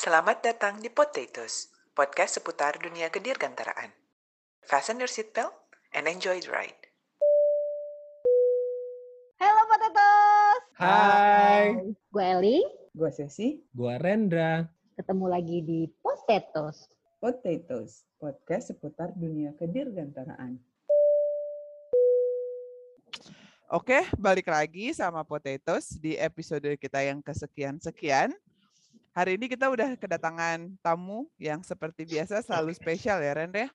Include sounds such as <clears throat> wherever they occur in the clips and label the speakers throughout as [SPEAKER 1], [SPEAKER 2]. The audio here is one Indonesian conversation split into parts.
[SPEAKER 1] Selamat datang di Potatoes, podcast seputar dunia kedirgantaraan. Fasten your seatbelt and enjoy the ride.
[SPEAKER 2] Halo Potatoes.
[SPEAKER 3] Hai.
[SPEAKER 2] Gue Eli,
[SPEAKER 4] Gue Sesi,
[SPEAKER 3] Gua Rendra.
[SPEAKER 2] ketemu lagi di Potatoes.
[SPEAKER 4] Potatoes, podcast seputar dunia kedirgantaraan.
[SPEAKER 5] Oke, balik lagi sama Potatoes di episode kita yang kesekian-sekian. Hari ini kita udah kedatangan tamu yang seperti biasa selalu spesial ya, Ren ya?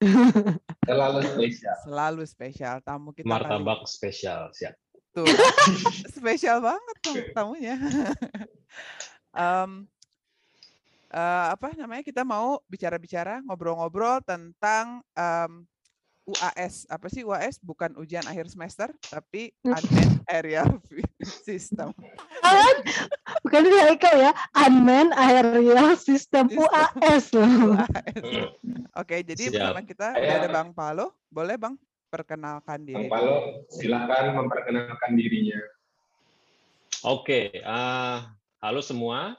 [SPEAKER 5] <laughs>
[SPEAKER 6] Selalu spesial.
[SPEAKER 5] Selalu spesial. Tamu kita kali
[SPEAKER 6] Martabak spesial, siap.
[SPEAKER 5] Tuh, <laughs> spesial banget tuh tamunya. <laughs> Em, eh, apa namanya? Kita mau bicara-bicara, ngobrol-ngobrol tentang em, UAS. Apa sih UAS? Bukan ujian akhir semester, tapi Unmanned Aerial System.
[SPEAKER 2] Bukan ini Haikal ya, Unmanned Aerial System. UAS loh.
[SPEAKER 5] UAS. Oke, jadi
[SPEAKER 6] Siap.
[SPEAKER 5] bersama kita udah ada Bang Palo. Boleh Bang perkenalkan diri?
[SPEAKER 6] Bang Palo, silakan memperkenalkan dirinya.
[SPEAKER 7] Oke, eh, halo semua.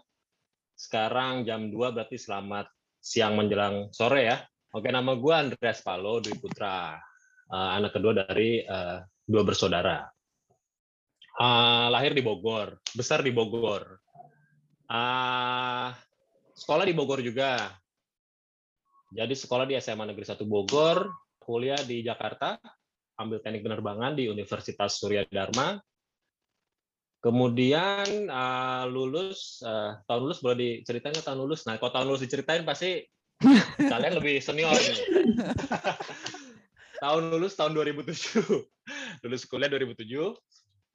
[SPEAKER 7] Sekarang jam 2 berarti selamat siang menjelang sore ya. Oke, nama gue Andreas Palo Dwi Putra, eh, anak kedua dari eh, dua bersaudara. Eh, lahir di Bogor, besar di Bogor. Eh, sekolah di Bogor juga. Jadi sekolah di SMA Negeri 1 Bogor, kuliah di Jakarta, ambil teknik penerbangan di Universitas Surya Dharma, Kemudian eh, lulus eh, tahun lulus boleh diceritain tahun lulus? Nah, kalau tahun lulus diceritain pasti <laughs> kalian lebih senior nih. <laughs> tahun lulus tahun 2007. lulus kuliah 2007.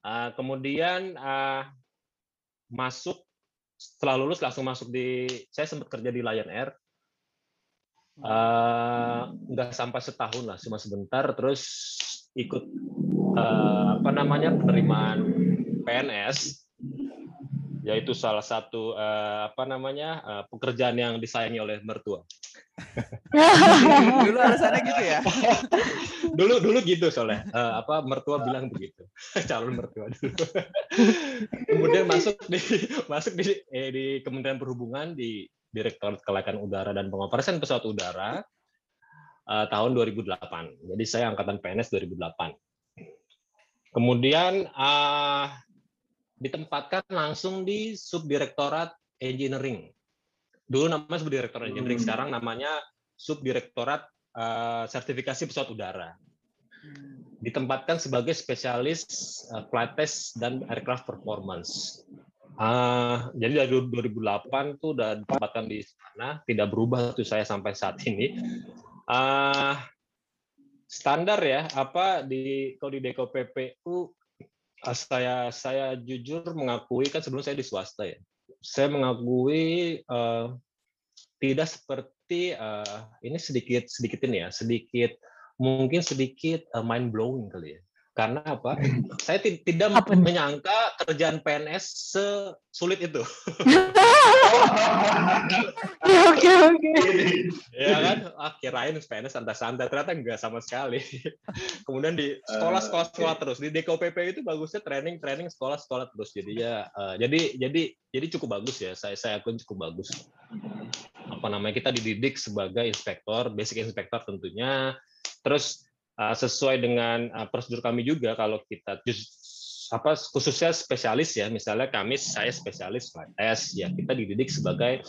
[SPEAKER 7] Eh, kemudian eh, masuk setelah lulus langsung masuk di saya sempat kerja di Lion Air. Eh, nggak sampai setahun lah, cuma sebentar terus ikut eh, apa namanya penerimaan PNS yaitu salah satu eh, apa namanya eh, pekerjaan yang disayangi oleh mertua.
[SPEAKER 5] Dulu alasannya gitu ya? <laughs>
[SPEAKER 7] Dulu dulu gitu soalnya Eh, apa mertua bilang begitu. <laughs> Calon mertua dulu. <laughs> Kemudian masuk di masuk di eh, di Kementerian Perhubungan di Direktorat Kelayakan Udara dan Pengoperasian Pesawat Udara eh, tahun 2008. Jadi saya angkatan PNS 2008. Kemudian eh, ditempatkan langsung di Subdirektorat Engineering. Dulu namanya Subdirektorat Engineering,
[SPEAKER 6] Hmm.
[SPEAKER 7] sekarang namanya Subdirektorat eh, Sertifikasi Pesawat Udara. Ditempatkan sebagai spesialis eh, flight test dan aircraft performance. Ah, jadi dari 2008 tuh udah ditempatkan di sana, tidak berubah tuh saya sampai saat ini. Ah, standar ya, apa di kalau di Deko PPU Ah, saya saya jujur mengakui kan sebelum saya di swasta ya saya mengakui eh, tidak seperti eh, ini sedikit sedikit ini ya sedikit mungkin sedikit eh, mind blowing kali ya karena apa? <laughs> Saya ti- tidak
[SPEAKER 2] Apa nih?
[SPEAKER 7] menyangka kerjaan PNS sesulit itu. <laughs>
[SPEAKER 2] Oke oke.
[SPEAKER 7] ya kan? Ah, kirain PNS santai-santai. Ternyata enggak sama sekali. <laughs> Kemudian di sekolah-sekolah sekolah terus. Di DKPP itu bagusnya training training sekolah-sekolah terus. Jadi ya eh, jadi jadi jadi cukup bagus ya. Saya saya akui cukup bagus. Apa namanya? Kita dididik sebagai inspektor basic inspektor tentunya. Terus eh, sesuai dengan eh, prosedur kami juga kalau kita apa khususnya spesialis ya. Misalnya kami saya spesialis test. Ya kita dididik sebagai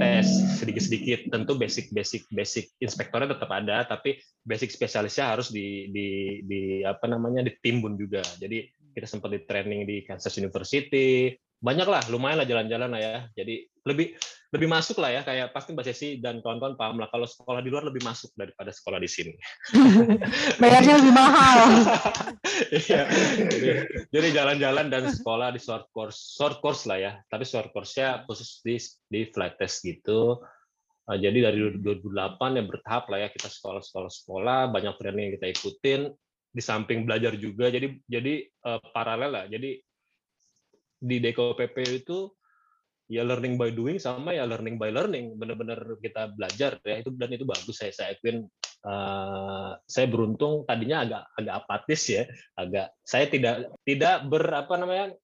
[SPEAKER 7] test. Sedikit-sedikit tentu basic basic basic inspektornya tetap ada tapi basic spesialisnya harus di di di apa namanya ditimbun juga. Jadi kita sempat di training di Kansas University. Banyak lah lumayan lah jalan-jalan lah ya. Jadi lebih lebih masuk lah ya kayak pasti Mbak Sesi dan kawan-kawan paham lah kalau sekolah di luar lebih masuk daripada sekolah di sini <laughs>
[SPEAKER 2] Bayarnya lebih mahal. <laughs>
[SPEAKER 7] Iya. jadi, jalan-jalan dan sekolah di short course, short course lah ya. Tapi short course-nya khusus di di flight test gitu. Eh, jadi dari 2008 ya bertahap lah ya kita sekolah-sekolah-sekolah, banyak training yang kita ikutin. Di samping belajar juga, jadi jadi eh, paralel lah. Jadi di Deko PP itu ya learning by doing sama ya learning by learning benar-benar kita belajar ya itu dan itu bagus saya saya akuin eh, saya beruntung tadinya agak agak apatis ya agak saya tidak tidak ber apa namanya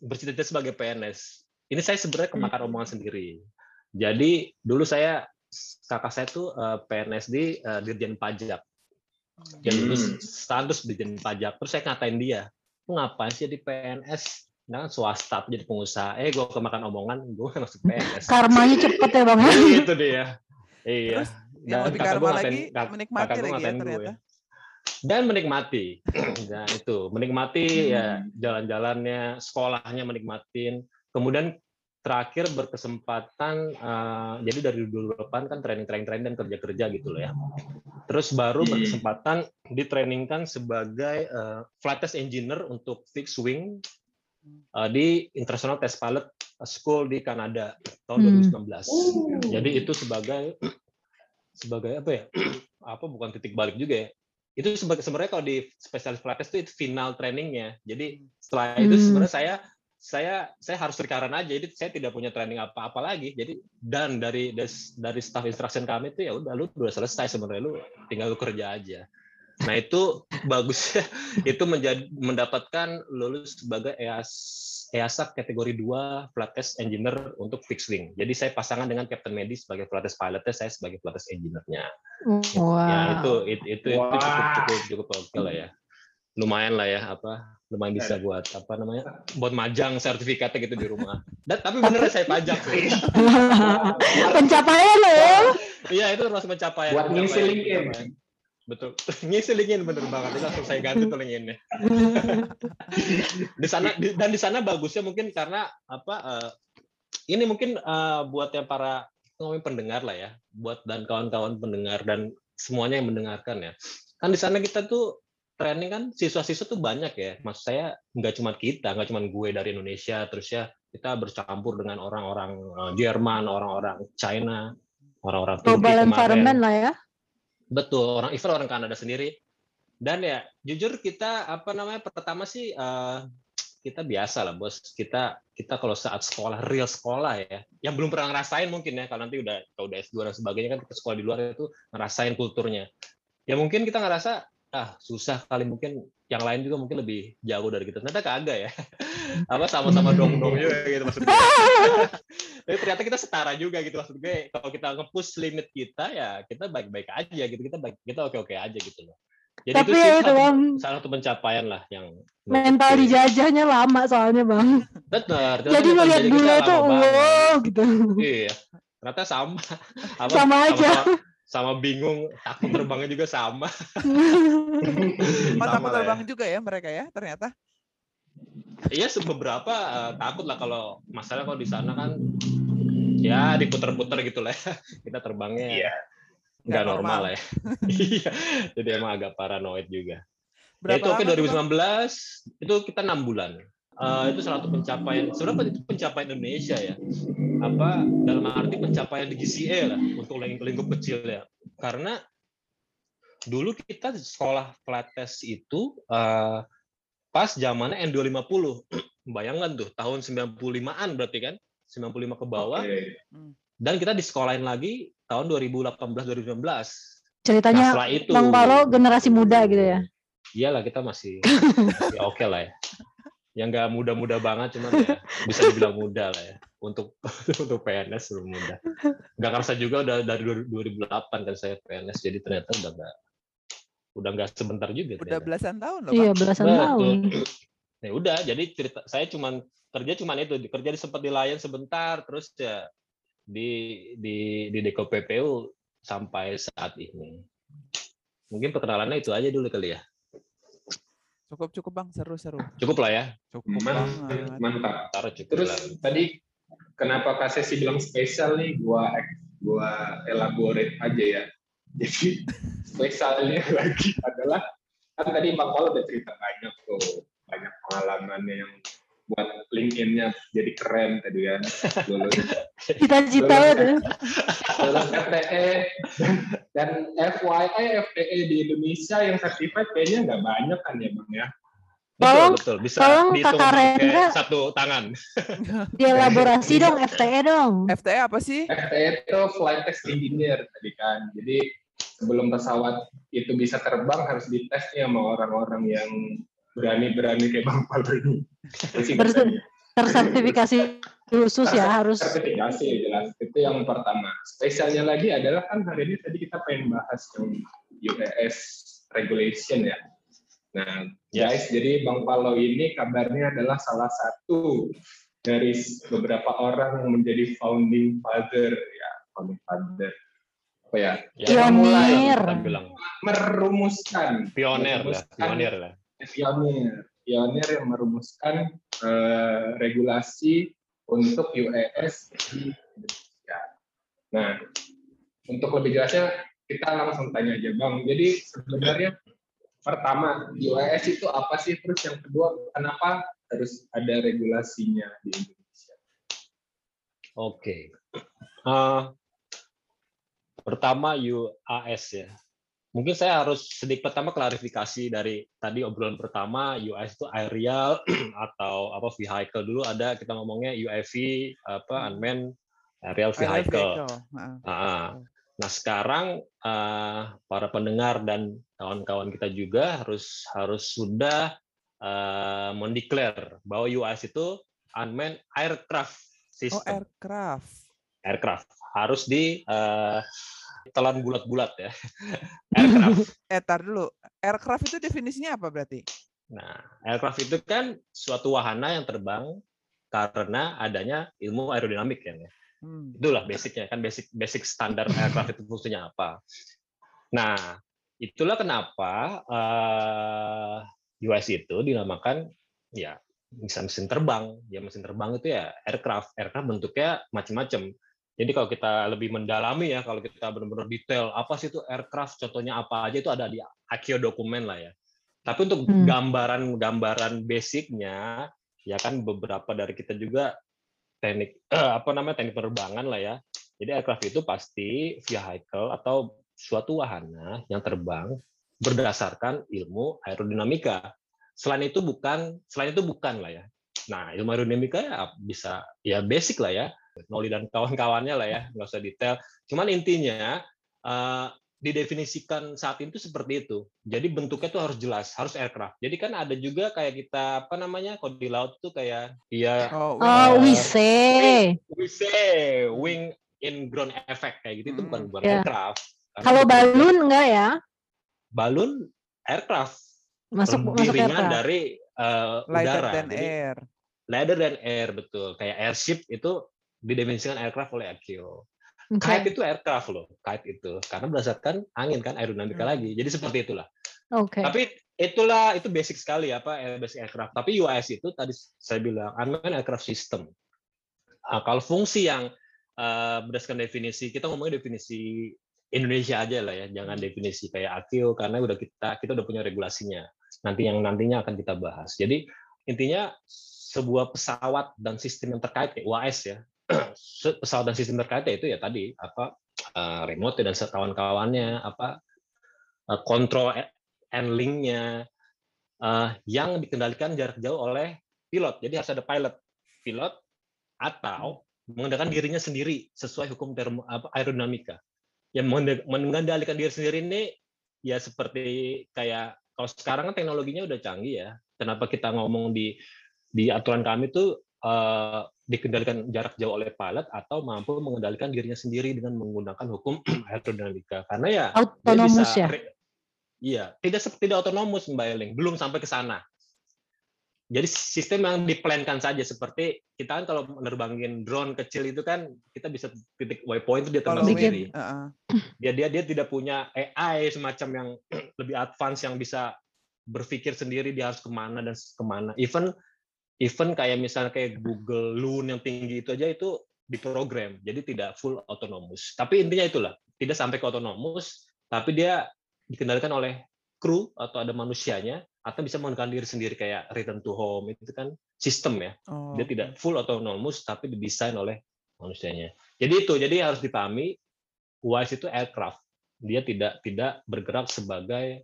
[SPEAKER 7] bercita-cita sebagai PNS ini saya sebenarnya kemakan omongan sendiri Jadi dulu saya kakak saya tuh eh, PNS di eh, Dirjen Pajak. Dia lulus
[SPEAKER 6] Hmm.
[SPEAKER 7] status Dirjen Pajak. Terus saya ngatain dia, "Lu ngapain sih di PNS? Nah, kan swasta jadi pengusaha. Eh, gue kemakan omongan, gue masuk PNS.
[SPEAKER 2] Karmanya cepet ya bang. ya?
[SPEAKER 7] itu dia. Iya.
[SPEAKER 5] Terus yang lebih karma
[SPEAKER 7] ngatain-
[SPEAKER 5] lagi, menikmati
[SPEAKER 7] kakak
[SPEAKER 5] lagi ya
[SPEAKER 7] ngatain gue
[SPEAKER 5] ternyata.
[SPEAKER 7] Dan menikmati. <clears throat> Nah, itu menikmati ya
[SPEAKER 5] Hmm.
[SPEAKER 7] jalan-jalannya, sekolahnya menikmatin. Kemudian terakhir berkesempatan eh, jadi dari dulu depan kan training-training training dan kerja-kerja gitu loh ya. Terus baru
[SPEAKER 6] Hmm.
[SPEAKER 7] berkesempatan ditrainingkan sebagai eh, flight test engineer untuk fixed wing di International Test Pilot School di Kanada tahun
[SPEAKER 2] Hmm.
[SPEAKER 7] 2019. Jadi itu sebagai sebagai apa ya? <clears throat> apa bukan titik balik juga ya? Itu sebagai sebenarnya kalau di spesialis flight test itu, itu final trainingnya. Jadi setelah itu
[SPEAKER 2] Hmm.
[SPEAKER 7] sebenarnya saya saya saya harus rekaran aja. Jadi saya tidak punya training apa-apa lagi. Jadi dan dari des- dari staff instruction kami itu ya udah lu udah selesai sebenarnya lu tinggal lu kerja aja. Nah itu bagusnya <laughs> itu menjadi mendapatkan lulus sebagai EAS EASA kategori 2 flight test engineer untuk fixed wing. Jadi saya pasangan dengan Captain Medi sebagai flight test pilotnya, saya sebagai flight test engineer-nya. Ya
[SPEAKER 2] Wow.
[SPEAKER 7] itu itu itu, itu cukup cukup cukup oke lah ya. Lumayan lah ya apa lumayan bisa buat apa namanya buat majang sertifikatnya gitu di rumah. Dan tapi beneran saya pajak sih. <laughs>
[SPEAKER 2] Pencapaian loh ya.
[SPEAKER 7] Iya itu termasuk pencapaian.
[SPEAKER 6] Buat ngisi LinkedIn.
[SPEAKER 7] Betul. <laughs> ngisi LinkedIn bener banget. Itu langsung saya ganti tuh <laughs> di sana di- dan di sana bagusnya mungkin karena apa eh, ini mungkin eh, buat yang para ngomongin pendengar lah ya, buat dan kawan-kawan pendengar dan semuanya yang mendengarkan ya. Kan di sana kita tuh training kan siswa-siswa tuh banyak ya. Maksud saya nggak cuma kita, nggak cuma gue dari Indonesia, terus ya kita bercampur dengan orang-orang eh, Jerman, orang-orang China, orang-orang Turki
[SPEAKER 2] Global
[SPEAKER 7] kemarin.
[SPEAKER 2] environment lah ya.
[SPEAKER 7] Betul, orang even orang Kanada sendiri. Dan ya, jujur kita apa namanya pertama sih eh, kita biasa lah bos. Kita kita kalau saat sekolah real sekolah ya, yang belum pernah ngerasain mungkin ya kalau nanti udah kalau udah S2 dan sebagainya kan kita sekolah di luar itu ngerasain kulturnya. Ya mungkin kita ngerasa ah susah kali mungkin yang lain juga mungkin lebih jauh dari kita. Ternyata kagak ya. <laughs> apa sama-sama dong-dong juga gitu maksud gue. <laughs> Tapi ternyata kita setara juga gitu maksud gue. Kalau kita nge-push limit kita ya kita baik-baik aja gitu. Kita baik, kita oke-oke aja gitu loh. Jadi
[SPEAKER 2] Tapi
[SPEAKER 7] itu
[SPEAKER 2] ya
[SPEAKER 7] sih
[SPEAKER 2] itu
[SPEAKER 7] satu,
[SPEAKER 2] bang,
[SPEAKER 7] salah satu pencapaian lah yang
[SPEAKER 2] mental
[SPEAKER 7] gue.
[SPEAKER 2] dijajahnya lama soalnya bang.
[SPEAKER 7] Benar.
[SPEAKER 2] Jadi bule
[SPEAKER 7] kita
[SPEAKER 2] itu wow gitu.
[SPEAKER 7] Iya. Ternyata sama. Apa,
[SPEAKER 2] Sama aja.
[SPEAKER 7] Sama, sama bingung, takut terbangnya juga sama.
[SPEAKER 5] Oh,
[SPEAKER 7] Sama
[SPEAKER 5] takut
[SPEAKER 7] ya.
[SPEAKER 5] terbang juga ya mereka ya ternyata.
[SPEAKER 7] Iya se- beberapa eh, takut lah kalau masalah kalau di sana kan ya diputer-puter gitu lah ya. <laughs> Kita terbangnya
[SPEAKER 6] Iya.
[SPEAKER 7] nggak normal
[SPEAKER 5] normal.
[SPEAKER 7] lah ya. <laughs> Iya. Jadi emang agak paranoid juga. Ya,
[SPEAKER 5] Berapa
[SPEAKER 7] itu oke
[SPEAKER 5] Bang?
[SPEAKER 7] 2019 itu kita enam bulan. Eh, itu salah satu pencapaian. Sebenarnya itu pencapaian Indonesia ya. Apa dalam arti pencapaian di GCA lah untuk ling- lingkup kecil ya. Karena dulu kita di sekolah flight test itu eh, pas zamannya N250. <clears throat> Bayangkan tuh tahun 95-an berarti kan? 95 ke bawah
[SPEAKER 6] Oke.
[SPEAKER 7] dan kita disekolahin lagi tahun 2018 2019. Nah,
[SPEAKER 2] Ceritanya
[SPEAKER 7] setelah itu
[SPEAKER 2] Bang Palo generasi muda gitu ya.
[SPEAKER 7] iyalah kita masih, <laughs> masih oke lah ya. Yang nggak muda-muda banget, cuman ya bisa dibilang muda lah ya. Untuk <laughs> untuk PNS belum muda. Nggak kerasa juga udah dari 2008 kan saya PNS, jadi ternyata udah nggak udah nggak sebentar juga.
[SPEAKER 5] Udah
[SPEAKER 7] ternyata.
[SPEAKER 5] belasan tahun loh,
[SPEAKER 2] Iya belasan
[SPEAKER 7] Betul.
[SPEAKER 2] tahun. <clears throat>
[SPEAKER 7] Ya udah, jadi cerita saya cuman kerja cuman itu, kerja di sempat di Lion sebentar, terus ya di di di Deko PPU sampai saat ini. Mungkin perkenalannya itu aja dulu kali ya.
[SPEAKER 5] Cukup cukup Bang, seru-seru.
[SPEAKER 7] Cukup lah ya.
[SPEAKER 5] Cukup
[SPEAKER 6] Man-
[SPEAKER 5] banget.
[SPEAKER 6] Mantap.
[SPEAKER 7] Taruh cukup
[SPEAKER 6] Terus
[SPEAKER 7] lah.
[SPEAKER 6] tadi kenapa Kak Sesi bilang spesial nih? Gua gua elaborate aja ya. <laughs> Jadi spesialnya lagi adalah kan tadi Bang Paul udah cerita banyak tuh banyak pengalamannya yang buat LinkedIn-nya jadi keren tadi kan lulus <laughs>
[SPEAKER 2] Cita-cita
[SPEAKER 6] Lulus. FTE dan FYI FTE di Indonesia yang certified kayaknya nggak banyak kan ya bang ya
[SPEAKER 7] Betul,
[SPEAKER 2] Tolong-
[SPEAKER 7] betul. Bisa
[SPEAKER 2] tolong Kakak Rendra.
[SPEAKER 7] satu tangan.
[SPEAKER 2] Dielaborasi dong FTE dong.
[SPEAKER 5] FTE apa sih?
[SPEAKER 6] FTE itu flight test engineer tadi kan jadi sebelum pesawat itu bisa terbang harus dites nih sama orang-orang yang berani-berani kayak bang Paul ini.
[SPEAKER 2] Tersertifikasi khusus ya harus
[SPEAKER 6] sertifikasi jelas. Itu yang pertama. Spesialnya lagi adalah kan hari ini tadi kita pengen bahas yang UES regulation ya. Nah guys jadi bang Palo ini kabarnya adalah salah satu dari beberapa orang yang menjadi founding father ya founding father. Apa ya?
[SPEAKER 7] Ya,
[SPEAKER 2] Pionir.
[SPEAKER 7] Bilang
[SPEAKER 6] merumuskan.
[SPEAKER 7] Pioner lah,
[SPEAKER 6] merumuskan.
[SPEAKER 7] pionir lah.
[SPEAKER 6] Pionir pionir yang merumuskan eh, regulasi untuk UES di Indonesia. Nah, untuk lebih jelasnya kita langsung tanya aja Bang. Jadi sebenarnya pertama UES itu apa sih? Terus yang kedua kenapa harus ada regulasinya di Indonesia?
[SPEAKER 7] Oke. Eh, pertama UAS ya. Mungkin saya harus sedikit pertama klarifikasi dari tadi obrolan pertama UAS itu aerial <clears throat> atau apa vehicle dulu ada kita ngomongnya UAV apa unmanned aerial
[SPEAKER 5] Aerial
[SPEAKER 7] vehicle. Ah, Nah sekarang eh, para pendengar dan kawan-kawan kita juga harus harus sudah eh, mendeklar bahwa UAS itu unmanned aircraft
[SPEAKER 5] Oh,
[SPEAKER 7] system.
[SPEAKER 5] aircraft.
[SPEAKER 7] aircraft. Harus di eh, telan bulat-bulat ya <laughs> aircraft.
[SPEAKER 5] Eh, tar dulu. Aircraft itu definisinya apa berarti?
[SPEAKER 7] Nah, aircraft itu kan suatu wahana yang terbang karena adanya ilmu aerodinamik kan ya.
[SPEAKER 5] Hmm.
[SPEAKER 7] Itulah basicnya kan basic basic standar aircraft itu fungsinya apa. Nah, itulah kenapa eh US itu dinamakan ya bisa mesin terbang. Ya mesin terbang itu ya aircraft. Aircraft bentuknya macam-macam. Jadi kalau kita lebih mendalami ya, kalau kita benar-benar detail apa sih itu aircraft, contohnya apa aja itu ada di AKIO dokumen lah ya. Tapi untuk
[SPEAKER 2] Hmm.
[SPEAKER 7] gambaran-gambaran basicnya, ya kan beberapa dari kita juga teknik eh, apa namanya teknik penerbangan lah ya. Jadi aircraft itu pasti vehicle atau suatu wahana yang terbang berdasarkan ilmu aerodinamika. Selain itu bukan selain itu bukan lah ya. Nah, ilmu aerodinamika ya bisa ya basic lah ya. Noli dan kawan-kawannya lah ya, nggak usah detail. Cuman intinya eh, didefinisikan saat itu seperti itu. Jadi bentuknya tuh harus jelas, harus aircraft. Jadi kan ada juga kayak kita apa namanya kalau di laut tuh kayak ya
[SPEAKER 5] Oh,
[SPEAKER 2] oh
[SPEAKER 7] Eh,
[SPEAKER 2] wise
[SPEAKER 7] we say wing in ground effect kayak gitu itu bukan
[SPEAKER 5] Hmm.
[SPEAKER 7] bukan
[SPEAKER 2] Ya.
[SPEAKER 7] aircraft. Karena
[SPEAKER 2] kalau balon enggak ya
[SPEAKER 7] balon aircraft
[SPEAKER 2] masuk masuk
[SPEAKER 7] ringan
[SPEAKER 2] aircraft
[SPEAKER 7] dari eh,
[SPEAKER 5] lighter
[SPEAKER 7] udara.
[SPEAKER 5] than
[SPEAKER 7] Jadi
[SPEAKER 5] air.
[SPEAKER 7] lighter than air betul. Kayak airship itu didefinisikan aircraft oleh ICAO.
[SPEAKER 2] Oke.
[SPEAKER 7] Kite itu aircraft loh, kite itu karena berdasarkan angin kan aerodinamika
[SPEAKER 5] Hmm.
[SPEAKER 7] lagi. Jadi seperti itulah.
[SPEAKER 2] oke
[SPEAKER 7] Tapi itulah itu basic sekali apa basic aircraft. Tapi UAS itu tadi saya bilang unmanned aircraft system. Ah, kalau fungsi yang eh, berdasarkan definisi kita ngomongin definisi Indonesia aja lah ya, jangan definisi kayak AKIO karena udah kita kita udah punya regulasinya. Nanti yang nantinya akan kita bahas. Jadi intinya sebuah pesawat dan sistem yang terkait kayak UAS ya. <clears throat> pesawat dan sistem terkait itu ya tadi apa eh, remote dan kawan-kawannya apa eh, kontrol handlingnya eh, yang dikendalikan jarak jauh oleh pilot. Jadi harus ada pilot, pilot atau mengendalikan dirinya sendiri sesuai hukum termo, apa, aerodinamika. Yang menge- mengendalikan diri sendiri ini ya seperti kayak kalau sekarang kan teknologinya udah canggih ya. Kenapa kita ngomong di di aturan kami tuh dikendalikan jarak jauh oleh pilot atau mampu mengendalikan dirinya sendiri dengan menggunakan hukum <clears throat> aerodinamika. Karena ya bisa
[SPEAKER 2] ya
[SPEAKER 7] Iya, tidak seperti tidak otonomus Mbak Eling, belum sampai ke sana. Jadi sistem yang diplankan saja seperti kita kan kalau menerbangin drone kecil itu kan kita bisa titik waypoint itu dia terbang sendiri.
[SPEAKER 5] Heeh.
[SPEAKER 7] Dia dia dia tidak punya AI semacam yang <clears throat> lebih advance yang bisa berpikir sendiri dia harus ke mana dan ke mana. Even even kayak misalnya kayak Google Loon yang tinggi itu aja itu diprogram, jadi tidak full autonomous. Tapi intinya itulah, tidak sampai ke autonomous, tapi dia dikendalikan oleh kru atau ada manusianya atau bisa menggunakan diri sendiri kayak return to home itu kan sistem ya.
[SPEAKER 5] Oh,
[SPEAKER 7] dia tidak full autonomous tapi didesain oleh manusianya. Jadi itu jadi harus dipahami UAS itu aircraft. Dia tidak tidak bergerak sebagai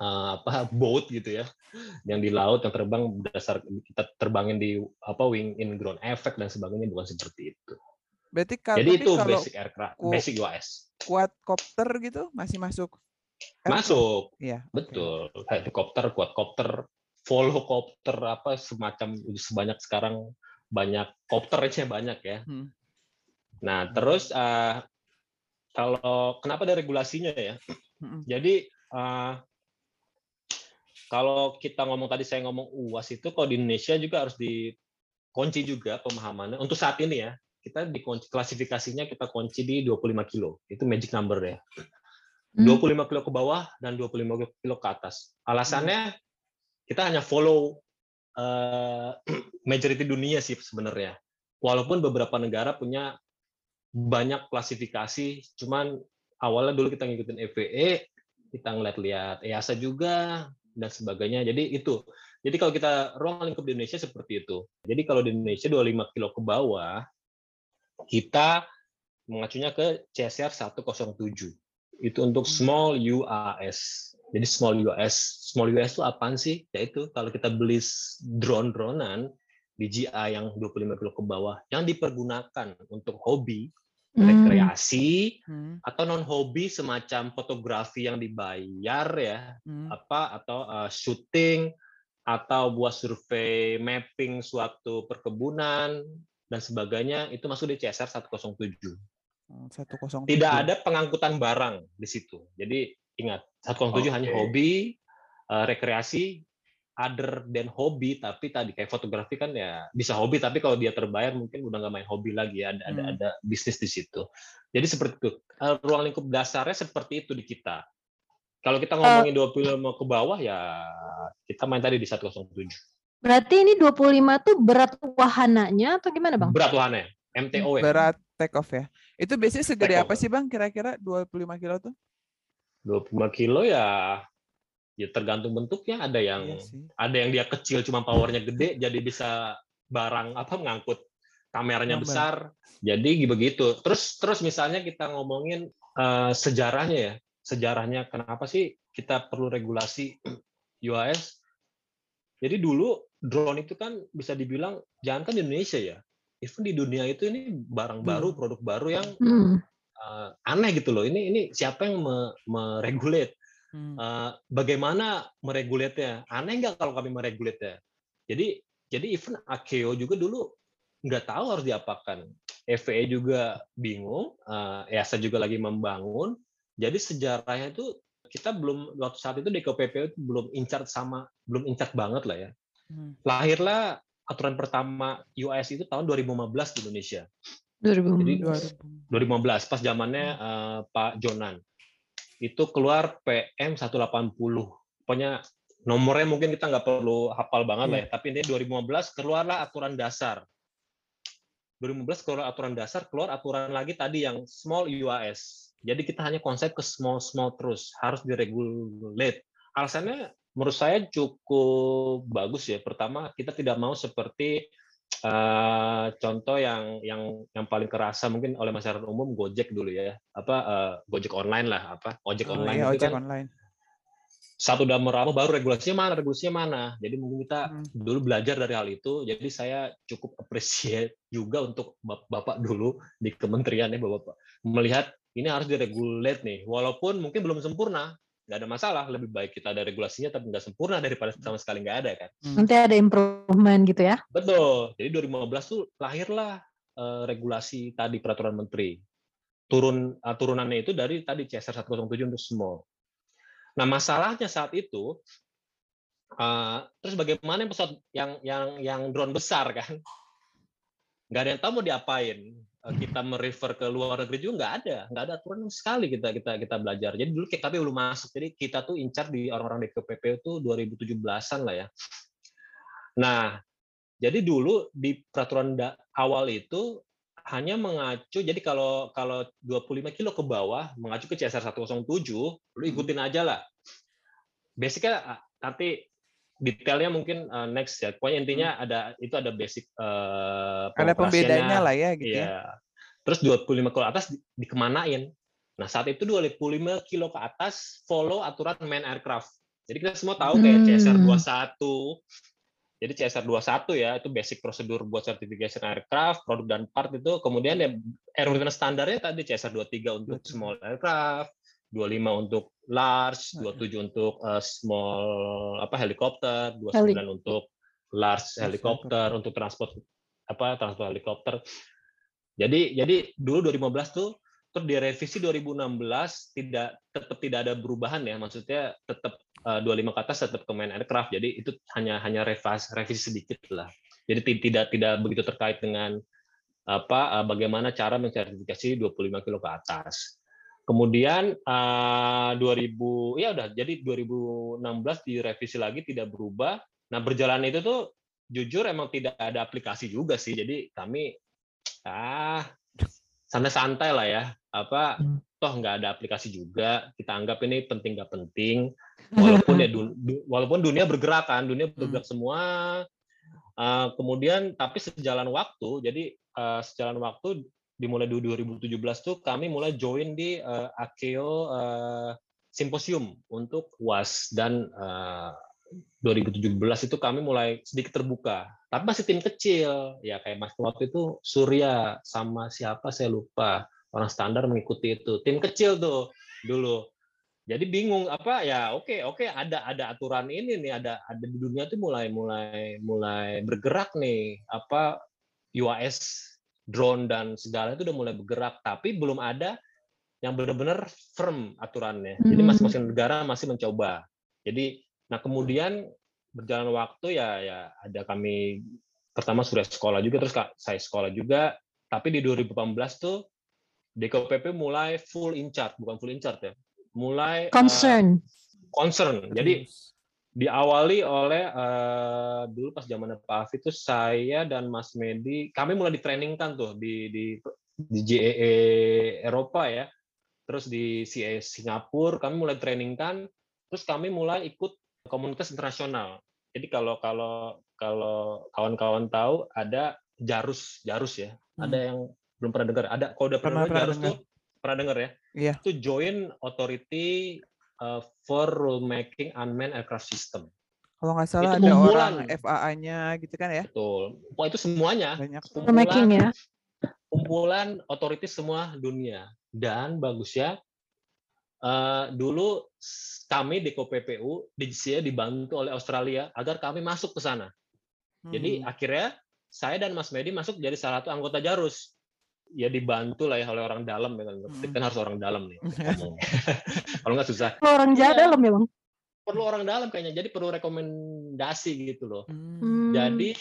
[SPEAKER 7] apa <laughs> boat gitu ya yang di laut yang terbang berdasar kita terbangin di apa wing in ground effect dan sebagainya bukan seperti itu
[SPEAKER 5] Berarti kalau
[SPEAKER 7] jadi itu
[SPEAKER 5] kalau
[SPEAKER 7] basic aircraft
[SPEAKER 5] ku-
[SPEAKER 7] basic UAS
[SPEAKER 5] quadcopter gitu masih masuk? aircraft?
[SPEAKER 7] masuk
[SPEAKER 5] Iya.
[SPEAKER 7] Betul, helikopter, quadcopter, volocopter apa semacam sebanyak sekarang banyak kopternya banyak ya.
[SPEAKER 5] Hmm.
[SPEAKER 7] Nah, terus eh, kalau kenapa ada regulasinya ya?
[SPEAKER 5] Mm-mm.
[SPEAKER 7] Jadi eh, kalau kita ngomong tadi saya ngomong UAS itu kalau di Indonesia juga harus dikunci juga pemahamannya. Untuk saat ini ya, kita di klasifikasinya kita kunci di 25 kilo. Itu magic number ya.
[SPEAKER 2] Hmm.
[SPEAKER 7] 25 kilo ke bawah dan 25 kilo ke atas. Alasannya kita hanya follow eh, <clears throat> majority dunia sih sebenarnya. Walaupun beberapa negara punya banyak klasifikasi, cuman awalnya dulu kita ngikutin EVE, kita ngeliat-liat EASA juga dan sebagainya. Jadi itu. Jadi kalau kita ruang lingkup di Indonesia seperti itu. Jadi kalau di Indonesia 25 kilo ke bawah, kita mengacunya ke CSR 107 itu untuk small UAS. Jadi small UAS, small UAS itu apaan sih? Yaitu kalau kita beli drone-dronan DJI yang 25 kilo ke bawah yang dipergunakan untuk hobi,
[SPEAKER 2] Hmm.
[SPEAKER 7] Rekreasi
[SPEAKER 5] Hmm.
[SPEAKER 7] atau non hobi semacam fotografi yang dibayar ya,
[SPEAKER 5] Hmm.
[SPEAKER 7] apa atau uh, syuting atau buat survei mapping suatu perkebunan dan sebagainya itu masuk di CSR 107.
[SPEAKER 5] Oh, 107.
[SPEAKER 7] Tidak ada pengangkutan barang di situ. Jadi ingat, 107 hanya
[SPEAKER 6] Oke.
[SPEAKER 7] hobi, eh, rekreasi, other than hobi, tapi tadi kayak fotografi kan ya bisa hobi, tapi kalau dia terbayar mungkin udah nggak main hobi lagi, ada ada
[SPEAKER 5] Hmm.
[SPEAKER 7] ada bisnis di situ. Jadi seperti itu. Eh, Ruang lingkup dasarnya seperti itu di kita. Kalau kita ngomongin 25 ke bawah ya kita main tadi di 107.
[SPEAKER 2] Berarti ini 25 tuh berat wahananya atau gimana bang?
[SPEAKER 7] Berat wahannya, MTO ya.
[SPEAKER 5] Berat take off ya. Itu biasanya segede
[SPEAKER 7] Take
[SPEAKER 5] apa
[SPEAKER 7] off.
[SPEAKER 5] sih Bang kira-kira 25 kilo tuh?
[SPEAKER 7] 25 kilo ya ya tergantung bentuknya. Ada yang
[SPEAKER 5] Iya sih.
[SPEAKER 7] ada yang dia kecil cuma powernya gede jadi bisa barang apa mengangkut kameranya
[SPEAKER 5] Gambar.
[SPEAKER 7] besar. Jadi begitu. Terus terus misalnya kita ngomongin eh, sejarahnya ya. Sejarahnya kenapa sih kita perlu regulasi <clears throat> UAS jadi dulu drone itu kan bisa dibilang jangan kan di Indonesia ya. Even di dunia itu ini barang baru produk baru yang
[SPEAKER 2] Hmm.
[SPEAKER 7] eh, aneh gitu loh. Ini ini siapa yang me- meregulate
[SPEAKER 5] Hmm.
[SPEAKER 7] Eh, bagaimana meregulasinya? Aneh nggak kalau kami meregulasinya? Jadi jadi even Akeo juga dulu nggak tahu harus diapakan. EVE juga bingung, eh, EASA juga lagi membangun. Jadi sejarahnya itu kita belum waktu saat itu DKPP itu belum incar sama belum incar banget lah ya.
[SPEAKER 5] Hmm.
[SPEAKER 7] Lahirlah aturan pertama US itu tahun 2015 di Indonesia.
[SPEAKER 2] 2000.
[SPEAKER 7] Jadi
[SPEAKER 5] 2000.
[SPEAKER 7] 2015 pas zamannya eh, Pak Jonan itu keluar PM 180 pokoknya nomornya mungkin kita nggak perlu hafal banget lah ya tapi ini 2015 keluarlah aturan dasar. 2015 keluar aturan dasar keluar aturan lagi tadi yang small UAS jadi kita hanya konsep ke small small terus harus diregulate. Alasannya menurut saya cukup bagus ya. Pertama kita tidak mau seperti eh, contoh yang yang yang paling kerasa mungkin oleh masyarakat umum Gojek dulu ya apa eh, Gojek online lah apa ojek
[SPEAKER 5] Oh,
[SPEAKER 7] online
[SPEAKER 5] iya,
[SPEAKER 7] itu
[SPEAKER 5] ojek
[SPEAKER 7] kan
[SPEAKER 5] online.
[SPEAKER 7] satu udah meramu baru regulasinya mana regulasinya mana jadi mungkin kita
[SPEAKER 5] Hmm.
[SPEAKER 7] dulu belajar dari hal itu jadi saya cukup appreciate juga untuk bap- bapak dulu di kementerian ya bapak melihat ini harus diregulate nih walaupun mungkin belum sempurna nggak ada masalah lebih baik kita ada regulasinya tapi nggak sempurna daripada sama sekali nggak ada kan?
[SPEAKER 2] Nanti ada improvement gitu ya?
[SPEAKER 7] betul. Jadi 2015 tuh lahirlah eh, regulasi tadi peraturan menteri. Turun eh, turunannya itu dari tadi CSR 107 untuk small nah masalahnya saat itu eh, terus bagaimana yang pesawat yang yang yang drone besar kan? Nggak ada yang tahu mau diapain kita merefer ke luar negeri juga nggak ada nggak ada aturan sama sekali kita kita kita belajar. Jadi dulu KKP belum masuk. Jadi kita tuh incar di orang-orang DKPP itu 2017an lah ya. Nah jadi dulu di peraturan awal itu hanya mengacu jadi kalau kalau 25 kilo ke bawah mengacu ke CSR 107 lu ikutin aja lah. Basicnya ah, nanti detailnya mungkin uh, next ya pokoknya intinya ada itu ada basic uh,
[SPEAKER 5] Ada pembedanya lah ya gitu ya.
[SPEAKER 7] Iya. Terus 25 kilo atas di- dikemanain? Nah, saat itu 25 kilo ke atas follow aturan main aircraft. Jadi kita semua tahu kayak
[SPEAKER 2] Hmm.
[SPEAKER 7] CSR 21. Jadi CSR 21 ya, itu basic prosedur buat certification aircraft, produk dan part itu. Kemudian ya aerodinamik standarnya tadi CSR 23 untuk
[SPEAKER 5] 23.
[SPEAKER 7] small aircraft, 25 untuk large, 27 untuk uh, small apa helikopter, 29 untuk large helikopter untuk transport apa transport helikopter. Jadi jadi dulu 2015 tuh terus direvisi 2016 tidak tetap tidak ada perubahan ya maksudnya tetap uh, 25 ke atas tetap ke main aircraft. Jadi itu hanya hanya revisi, revisi sedikit lah. Jadi tidak tidak begitu terkait dengan apa uh, bagaimana cara mensertifikasi 25 kilo ke atas kemudian uh, 2000 ya udah jadi 2016 direvisi lagi tidak berubah. Nah berjalan itu tuh jujur emang tidak ada aplikasi juga sih. Jadi kami ah santai-santai lah ya. Apa
[SPEAKER 2] Hmm.
[SPEAKER 7] toh nggak ada aplikasi juga. Kita anggap ini penting nggak penting. <laughs> Walaupun ya du- du- walaupun dunia bergerak kan dunia bergerak semua. Uh, kemudian tapi sejalan waktu jadi uh, sejalan waktu dimulai di 2017 tuh kami mulai join di uh, Akeo uh, Symposium untuk UAS dan uh, 2017 itu kami mulai sedikit terbuka. Tapi masih tim kecil. Ya kayak mas waktu itu Surya sama siapa saya lupa. Orang standar mengikuti itu. Tim kecil tuh dulu. Jadi bingung apa ya oke oke ada ada aturan ini nih ada ada di dunia tuh mulai mulai mulai bergerak nih apa UAS drone dan segala itu udah mulai bergerak tapi belum ada yang benar-benar firm aturannya. Jadi
[SPEAKER 2] Hmm.
[SPEAKER 7] masing-masing negara masih mencoba. Jadi nah kemudian berjalan waktu ya ya ada kami pertama sudah sekolah juga terus Kak, saya sekolah juga. Tapi di 2018 tuh DKPP mulai full in charge bukan full in charge ya mulai
[SPEAKER 2] Concern.
[SPEAKER 7] concern. Jadi diawali oleh eh, dulu pas zaman Pak Afif itu saya dan Mas Medi kami mulai ditrainingkan tuh di di di JEE Eropa ya. Terus di CE Singapura kami mulai trainingkan. Terus kami mulai ikut komunitas internasional. Jadi kalau kalau kalau kawan-kawan tahu ada Jarus Jarus ya. Ada yang belum pernah dengar. Ada kalau udah pernah,
[SPEAKER 5] Pernah-
[SPEAKER 7] dengar
[SPEAKER 5] pernah
[SPEAKER 7] Jarus
[SPEAKER 5] dengar.
[SPEAKER 7] tuh pernah dengar ya?
[SPEAKER 5] Iya.
[SPEAKER 7] itu joint authority uh, for rulemaking unmanned aircraft system
[SPEAKER 5] Kalau nggak salah
[SPEAKER 7] Itu
[SPEAKER 5] ada
[SPEAKER 7] kumpulan.
[SPEAKER 5] orang FAA-nya gitu kan ya.
[SPEAKER 7] betul Wah, itu semuanya
[SPEAKER 5] Banyak.
[SPEAKER 2] Filmmaking ya.
[SPEAKER 7] kumpulan otoritas semua dunia dan bagus ya eh, dulu kami di KPPU di GCA dibantu oleh Australia agar kami masuk ke sana. Jadi
[SPEAKER 5] Hmm.
[SPEAKER 7] akhirnya saya dan Mas Medi masuk jadi salah satu anggota Jarus. Ya dibantu lah ya oleh orang dalam ya kan.
[SPEAKER 5] Hmm.
[SPEAKER 7] Kan harus orang dalam nih. <laughs> Kalau nggak susah.
[SPEAKER 2] Orang jahat
[SPEAKER 7] Iya.
[SPEAKER 2] dalam ya bang.
[SPEAKER 7] Perlu orang dalam kayaknya. Jadi perlu rekomendasi gitu loh.
[SPEAKER 5] Hmm.
[SPEAKER 7] Jadi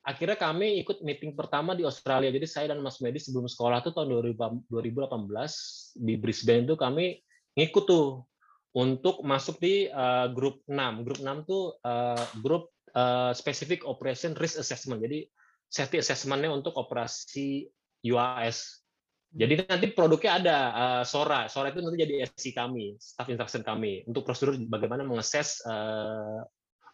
[SPEAKER 7] akhirnya kami ikut meeting pertama di Australia. Jadi saya dan Mas Medi sebelum sekolah tuh tahun 2000 2018 di Brisbane tuh kami ngikut tuh untuk masuk di eh, grup 6. Grup 6 tuh eh, grup eh, Specific Operation Risk Assessment. Jadi safety assessment-nya untuk operasi UAS. Jadi nanti produknya ada eh, SORA. SORA itu nanti jadi SI kami, staff instruction kami untuk prosedur bagaimana mengakses eh,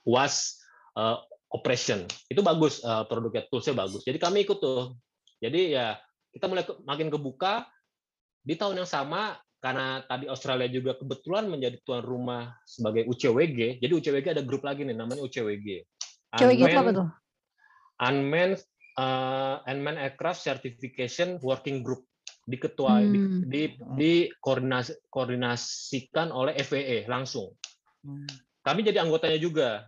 [SPEAKER 7] UAS eh, operation. Itu bagus eh, produknya, toolsnya bagus. Jadi kami ikut tuh. Jadi ya kita mulai ke- makin kebuka di tahun yang sama karena tadi Australia juga kebetulan menjadi tuan rumah sebagai UCWG. Jadi UCWG ada grup lagi nih namanya UCWG.
[SPEAKER 2] Cewek gitu apa tuh?
[SPEAKER 7] Unmanned uh, Unmanned Aircraft Certification Working Group diketua di,
[SPEAKER 2] Hmm.
[SPEAKER 7] di, di koordinasi, koordinasikan oleh FAA langsung.
[SPEAKER 5] Hmm.
[SPEAKER 7] Kami jadi anggotanya juga.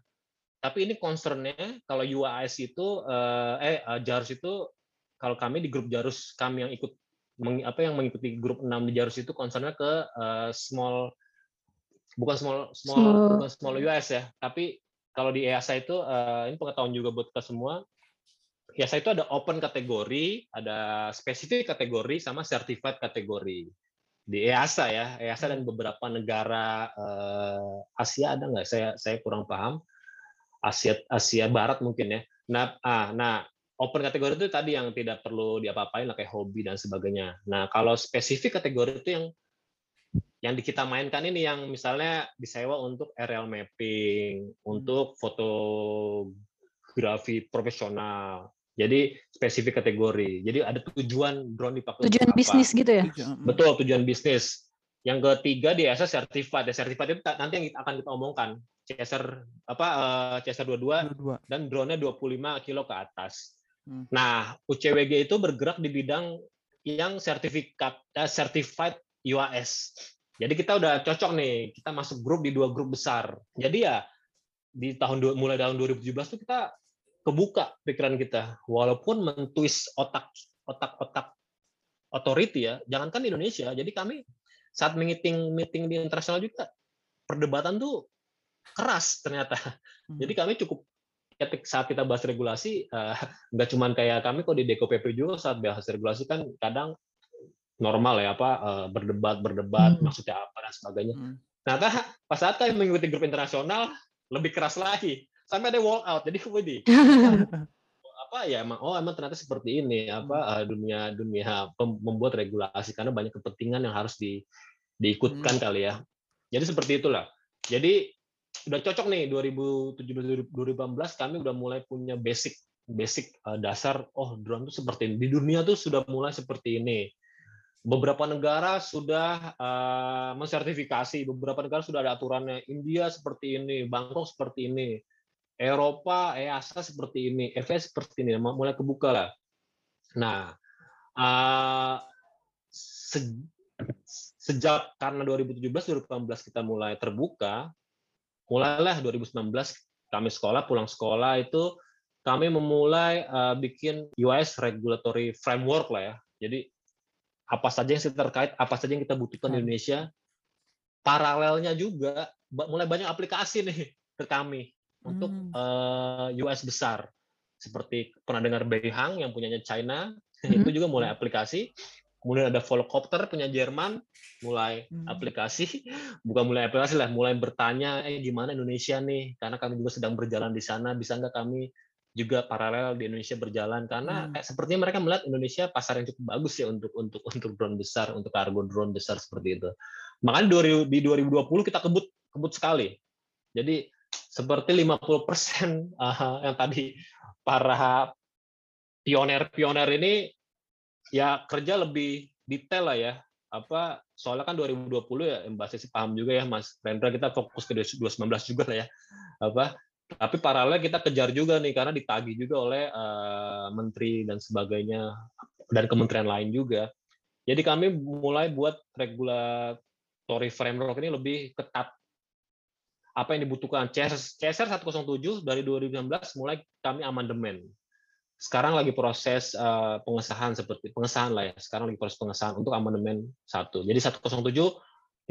[SPEAKER 7] Tapi ini concernnya kalau UAS itu eh, eh eh, Jarus itu kalau kami di grup Jarus kami yang ikut meng- apa yang mengikuti grup 6 di Jarus itu concernnya ke eh, small bukan small small
[SPEAKER 2] Small.
[SPEAKER 7] bukan small US ya, tapi kalau di EASA itu eh, ini pengetahuan juga buat kita semua. EASA itu ada open kategori, ada spesifik kategori sama certified kategori. Di EASA ya, EASA dan beberapa negara eh, Asia ada nggak? Saya saya kurang paham. Asia Asia Barat mungkin ya. Nah, ah, nah open kategori itu tadi yang tidak perlu diapa-apain lah kayak hobi dan sebagainya. Nah, kalau spesifik kategori itu yang yang di kita mainkan ini yang misalnya disewa untuk aerial mapping, untuk fotografi profesional. Jadi spesifik kategori. Jadi ada tujuan drone dipakai untuk
[SPEAKER 2] Tujuan
[SPEAKER 7] apa.
[SPEAKER 2] bisnis gitu ya?
[SPEAKER 5] Tujuan-
[SPEAKER 7] Betul, tujuan bisnis. Yang ketiga di ESA certified. Ya, certified itu nanti yang akan kita omongkan. Chaser apa eh, Chaser 22
[SPEAKER 5] Dua-dua.
[SPEAKER 7] dan drone-nya 25 kilo ke atas.
[SPEAKER 5] Hmm.
[SPEAKER 7] Nah, UCWG itu bergerak di bidang yang sertifikat eh, certified UAS. Jadi kita udah cocok nih, kita masuk grup di dua grup besar. Jadi ya di tahun dua- mulai tahun 2017 tuh kita kebuka pikiran kita. Walaupun mentwist otak otak-otak authority ya. Jangankan di Indonesia jadi kami saat meeting meeting di internasional juga perdebatan tuh keras ternyata. Jadi kami cukup ketika saat kita bahas regulasi eh, nggak cuman kayak kami kok di DKPP juga saat bahas regulasi kan kadang normal ya apa eh, berdebat berdebat
[SPEAKER 2] Hmm.
[SPEAKER 7] maksudnya apa dan sebagainya.
[SPEAKER 5] Hmm.
[SPEAKER 7] ternyata pas saat kami mengikuti grup internasional lebih keras lagi sampai ada walk out jadi <laughs> Widih, <laughs> apa ya emang oh emang ternyata seperti ini apa eh, dunia dunia membuat regulasi karena banyak kepentingan yang harus di diikutkan kali ya. Jadi seperti itulah. Jadi udah cocok nih 2017 2018 kami udah mulai punya basic basic eh, dasar oh drone itu seperti ini. Di dunia tuh sudah mulai seperti ini. Beberapa negara sudah eh, mensertifikasi beberapa negara sudah ada aturannya. India seperti ini Bangkok seperti ini Eropa, EASA seperti ini, FS seperti ini, mulai kebuka lah. Nah, eh, se- sejak karena 2017 2018 kita mulai terbuka, mulailah 2019 kami sekolah pulang sekolah itu kami memulai eh, bikin US regulatory framework lah ya. Jadi apa saja yang terkait, apa saja yang kita butuhkan di Indonesia. Paralelnya juga mulai banyak aplikasi nih ke kami untuk
[SPEAKER 5] Hmm.
[SPEAKER 7] eh, US besar. Seperti pernah dengar Beihang yang punyanya China,
[SPEAKER 2] Hmm.
[SPEAKER 7] itu juga mulai aplikasi. Kemudian ada Volocopter punya Jerman, mulai
[SPEAKER 5] Hmm.
[SPEAKER 7] aplikasi, bukan mulai aplikasi lah, mulai bertanya, eh gimana Indonesia nih? Karena kami juga sedang berjalan di sana, bisa nggak kami juga paralel di Indonesia berjalan? Karena
[SPEAKER 5] Hmm.
[SPEAKER 7] kayak sepertinya mereka melihat Indonesia pasar yang cukup bagus ya untuk untuk untuk drone besar, untuk kargo drone besar seperti itu. Makanya 2000 di 2020 kita kebut kebut sekali. Jadi seperti 50% uh, <laughs> yang tadi para pioner-pioner ini ya kerja lebih detail lah ya. Apa soalnya kan 2020 ya Mbak Sesi paham juga ya Mas Rendra kita fokus ke 2019 juga lah ya. Apa tapi paralel kita kejar juga nih karena ditagih juga oleh uh, menteri dan sebagainya dan kementerian lain juga. Jadi kami mulai buat regulatory framework ini lebih ketat apa yang dibutuhkan. CSR, CSR 107 dari 2019 mulai kami amandemen. Sekarang lagi proses uh, pengesahan seperti pengesahan lah ya. Sekarang lagi proses pengesahan untuk amandemen satu. Jadi 107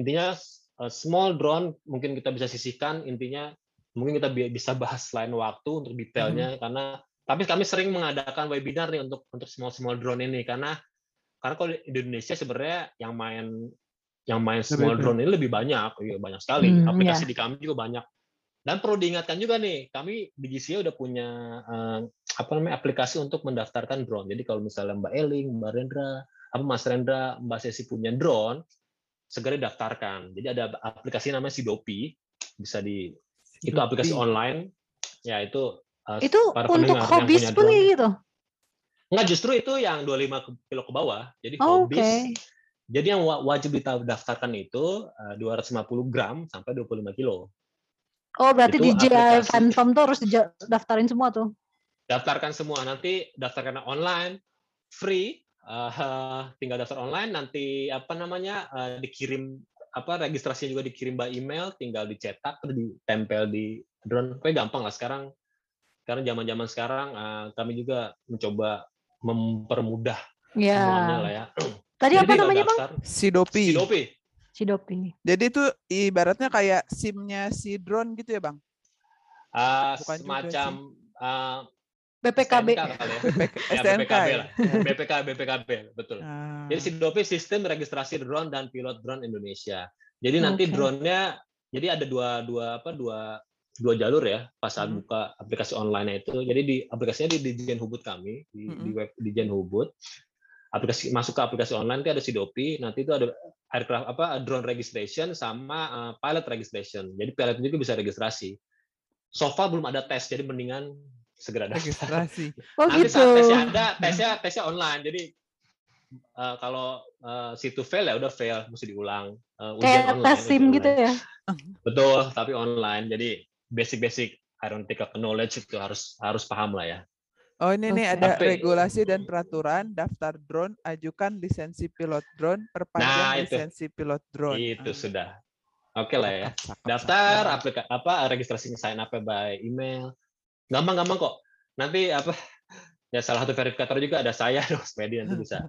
[SPEAKER 7] intinya uh, small drone mungkin kita bisa sisihkan intinya mungkin kita bi- bisa bahas lain waktu untuk detailnya karena tapi kami sering mengadakan webinar nih untuk untuk small small drone ini karena karena kalau di Indonesia sebenarnya yang main yang main small
[SPEAKER 3] Lebih-
[SPEAKER 7] drone ini lebih banyak, iya banyak sekali.
[SPEAKER 2] Hmm,
[SPEAKER 7] Aplikasi di kami juga banyak. Dan perlu diingatkan juga nih, kami di GCA udah punya eh, apa namanya aplikasi untuk mendaftarkan drone. Jadi kalau misalnya Mbak Eling, Mbak Rendra, apa Mas Rendra, Mbak Sesi punya drone, segera daftarkan. Jadi ada aplikasi namanya Sidopi, bisa di itu aplikasi online. Ya itu eh,
[SPEAKER 2] Itu
[SPEAKER 7] para
[SPEAKER 2] untuk hobis
[SPEAKER 7] punya
[SPEAKER 2] pun
[SPEAKER 7] drone.
[SPEAKER 2] gitu.
[SPEAKER 7] Enggak, justru itu yang 25 ke- kilo ke bawah. Jadi
[SPEAKER 2] Oh,
[SPEAKER 7] hobis.
[SPEAKER 2] Oke.
[SPEAKER 7] Jadi yang wa- wajib didaftarkan itu eh, 250 gram sampai 25 kilo.
[SPEAKER 2] Oh berarti
[SPEAKER 7] Itu
[SPEAKER 2] di JI
[SPEAKER 7] aplikasi.
[SPEAKER 2] Phantom tuh harus daftarin semua tuh.
[SPEAKER 7] Daftarkan semua nanti daftarkan online free eh, tinggal daftar online nanti apa namanya eh, dikirim apa registrasinya juga dikirim by email tinggal dicetak terus ditempel di drone. Pokoknya gampang lah sekarang. Karena zaman-zaman sekarang eh, kami juga mencoba mempermudah semuanya lah
[SPEAKER 2] Ya. <clears throat> Tadi
[SPEAKER 7] Jadi
[SPEAKER 2] apa namanya bang?
[SPEAKER 5] Sidopi.
[SPEAKER 7] Sidopi.
[SPEAKER 2] Sidopi.
[SPEAKER 5] Jadi itu ibaratnya kayak SIM-nya si drone gitu ya, Bang? Bukan juga
[SPEAKER 7] semacam ah,
[SPEAKER 2] BPKB.
[SPEAKER 7] STNK ya.
[SPEAKER 5] BPK, <laughs>
[SPEAKER 7] Ya, BPKB lah. BPK, BPKB, betul.
[SPEAKER 5] Ah.
[SPEAKER 7] Jadi Sidopi sistem registrasi drone dan pilot drone Indonesia. Jadi nanti
[SPEAKER 2] Oke.
[SPEAKER 7] drone-nya, jadi ada dua dua apa dua dua jalur ya pas saat
[SPEAKER 5] Hmm.
[SPEAKER 7] buka aplikasi online itu. Jadi di aplikasinya di Dijen Hubud kami di, di
[SPEAKER 5] Hmm.
[SPEAKER 7] web Dijen Hubud. Aplikasi masuk ke aplikasi online itu ada Sidopi. Nanti itu ada aircraft apa drone registration sama uh, pilot registration. Jadi pilot juga bisa registrasi. So far belum ada tes, jadi mendingan segera daftar.
[SPEAKER 5] registrasi. <laughs>
[SPEAKER 2] Oh
[SPEAKER 7] Nanti
[SPEAKER 2] gitu.
[SPEAKER 7] saat tesnya ada, tesnya tesnya online. Jadi eh, kalau eh, situ fail ya udah fail, mesti diulang. Ujian
[SPEAKER 2] Kayak
[SPEAKER 7] online,
[SPEAKER 2] tes SIM gitu
[SPEAKER 7] online.
[SPEAKER 2] ya.
[SPEAKER 7] Betul, tapi online. Jadi basic-basic aeronautic knowledge itu harus harus paham lah ya.
[SPEAKER 5] Oh ini nih ada
[SPEAKER 7] Tapi-
[SPEAKER 5] regulasi dan peraturan daftar drone, ajukan lisensi pilot drone, perpanjang
[SPEAKER 7] Nah, itu.
[SPEAKER 5] lisensi pilot drone.
[SPEAKER 7] Itu
[SPEAKER 5] Ah,
[SPEAKER 7] sudah. Oke lah ya. Daftar aplikasi apa registrasi sign up by email. Gampang-gampang kok. nanti apa ya salah satu verifikator juga ada saya <laughs> Mas Medi nanti bisa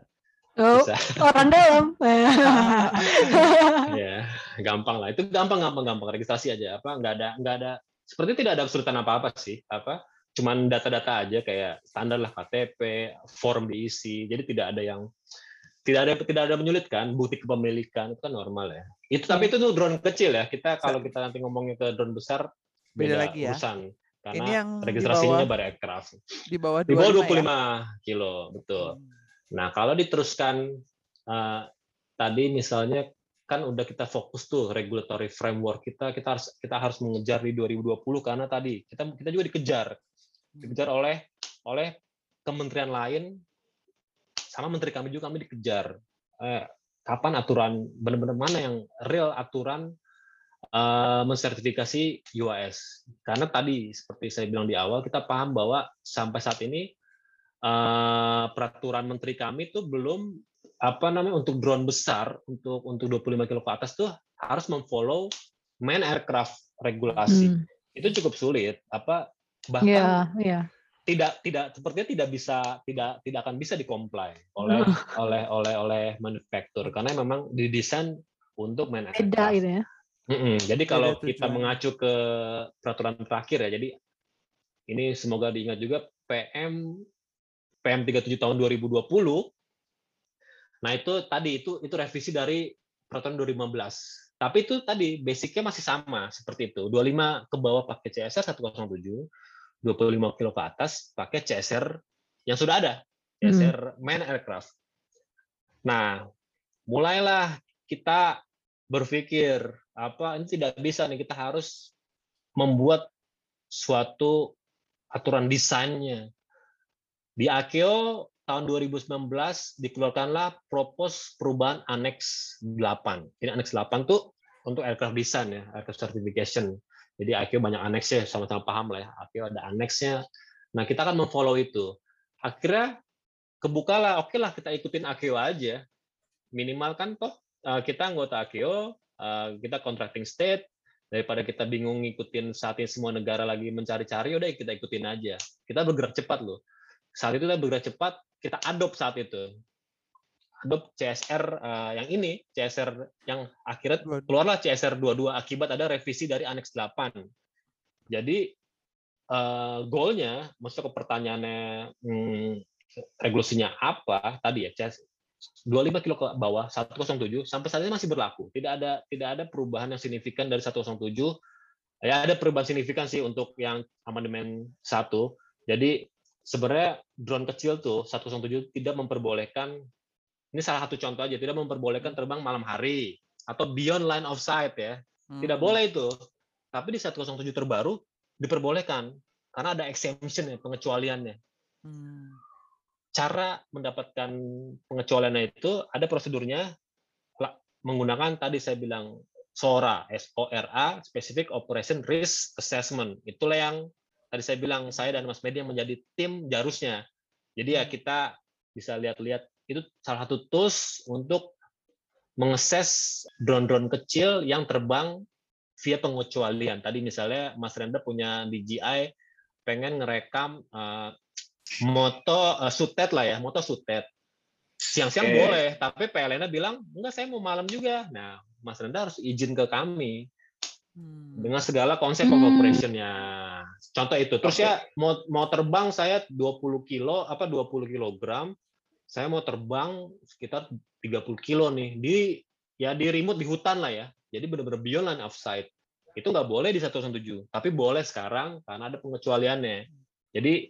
[SPEAKER 2] Oh,
[SPEAKER 7] bisa
[SPEAKER 2] orang dalam. <laughs> <laughs>
[SPEAKER 7] ya gampang lah itu gampang gampang gampang registrasi aja apa nggak ada nggak ada seperti tidak ada kesulitan apa apa sih apa cuman data-data aja kayak standar lah KTP form diisi. Jadi tidak ada yang tidak ada tidak ada menyulitkan bukti kepemilikan itu kan normal ya. Itu tapi itu tuh drone kecil ya. Kita kalau kita nanti ngomongin ke drone besar
[SPEAKER 5] Beda
[SPEAKER 7] beda,
[SPEAKER 5] lagi ya.
[SPEAKER 7] urusan. Karena
[SPEAKER 5] Ini yang di
[SPEAKER 7] registrasinya
[SPEAKER 5] bawah-
[SPEAKER 7] baru aircraft.
[SPEAKER 5] Di bawah
[SPEAKER 7] di bawah
[SPEAKER 5] 25 ya?
[SPEAKER 7] 25 kilo betul. Nah, kalau diteruskan eh, tadi misalnya kan udah kita fokus tuh regulatory framework kita kita harus kita harus mengejar di 2020 karena tadi kita kita juga dikejar dikejar oleh oleh kementerian lain sama menteri kami juga kami dikejar. Eh, kapan aturan benar-benar mana yang real aturan eh, mensertifikasi UAS karena tadi seperti saya bilang di awal kita paham bahwa sampai saat ini eh, peraturan menteri kami itu belum apa namanya untuk drone besar untuk untuk 25 kilo ke atas tuh harus memfollow main aircraft regulasi.
[SPEAKER 2] Hmm,
[SPEAKER 7] itu cukup sulit. Apa bahkan
[SPEAKER 2] Iya, iya.
[SPEAKER 7] tidak tidak sepertinya tidak bisa tidak tidak akan bisa dicomply oleh oleh oleh oleh manufaktur karena memang didesain untuk main
[SPEAKER 2] Beda
[SPEAKER 7] aircraft.
[SPEAKER 2] gitu ya.
[SPEAKER 7] Mm-mm. Jadi kalau
[SPEAKER 5] Beda
[SPEAKER 7] kita mengacu ke peraturan terakhir ya, jadi ini semoga diingat juga PM PM 37 tahun 2020. Nah itu tadi itu itu revisi dari peraturan 2015. Tapi itu tadi basicnya masih sama seperti itu. 25 ke bawah pakai CSR 107, 25 kilo ke atas pakai CSR yang sudah ada, CSR main aircraft. Nah, mulailah kita berpikir apa ini tidak bisa nih kita harus membuat suatu aturan desainnya. Di AKEO tahun 2019 dikeluarkanlah propos perubahan annex 8. Ini annex 8 tuh untuk aircraft design ya, aircraft certification. Jadi AKEO banyak annex ya, sama-sama paham lah ya. AKEO ada annexnya. Nah, kita akan memfollow itu. Akhirnya kebukalah, oke lah kita ikutin AKEO aja. Minimal kan toh eh, kita anggota AKEO, eh, kita contracting state, daripada kita bingung ngikutin saat ini semua negara lagi mencari-cari, udah kita ikutin aja. Kita bergerak cepat loh. Saat itu kita bergerak cepat, kita adopt saat itu. Adopt CSR eh, yang ini, CSR yang akhirnya keluarlah CSR 22 akibat ada revisi dari Annex 8. Jadi eh, goalnya, maksudnya ke pertanyaannya hmm, regulasinya apa tadi ya, CS 25 kilo ke bawah 107 sampai saat ini masih berlaku. Tidak ada tidak ada perubahan yang signifikan dari 107. Ya ada perubahan signifikan sih untuk yang amandemen 1. Jadi sebenarnya drone kecil tuh 107 tidak memperbolehkan ini salah satu contoh aja tidak memperbolehkan terbang malam hari atau beyond line of sight ya. Tidak
[SPEAKER 5] Hmm.
[SPEAKER 7] boleh itu. Tapi di 107 terbaru diperbolehkan karena ada exemption ya pengecualiannya
[SPEAKER 5] Hmm.
[SPEAKER 7] cara mendapatkan pengecualiannya itu ada prosedurnya menggunakan tadi saya bilang SORA, S-O-R-A, Specific Operation Risk Assessment. Itulah yang tadi saya bilang saya dan Mas Medi yang menjadi tim jarusnya. Jadi ya kita bisa lihat-lihat itu salah satu tools untuk mengakses drone-drone kecil yang terbang via pengecualian. Tadi misalnya Mas Renda punya DJI pengen ngerekam eh, moto uh, sutet lah ya, moto sutet. Siang-siang
[SPEAKER 6] Oke.
[SPEAKER 7] boleh, tapi PLN-nya bilang, enggak saya mau malam juga. Nah, Mas Renda harus izin ke kami
[SPEAKER 5] Hmm.
[SPEAKER 7] dengan segala konsep
[SPEAKER 2] Hmm.
[SPEAKER 7] operation-nya. Contoh itu. Terus ya mau mau terbang saya 20 kilo apa 20 kilogram, saya mau terbang sekitar 30 kilo nih di ya di remote di hutan lah ya. Jadi benar-benar beyond line of sight. Itu nggak boleh di 107, tapi boleh sekarang karena ada pengecualiannya. Jadi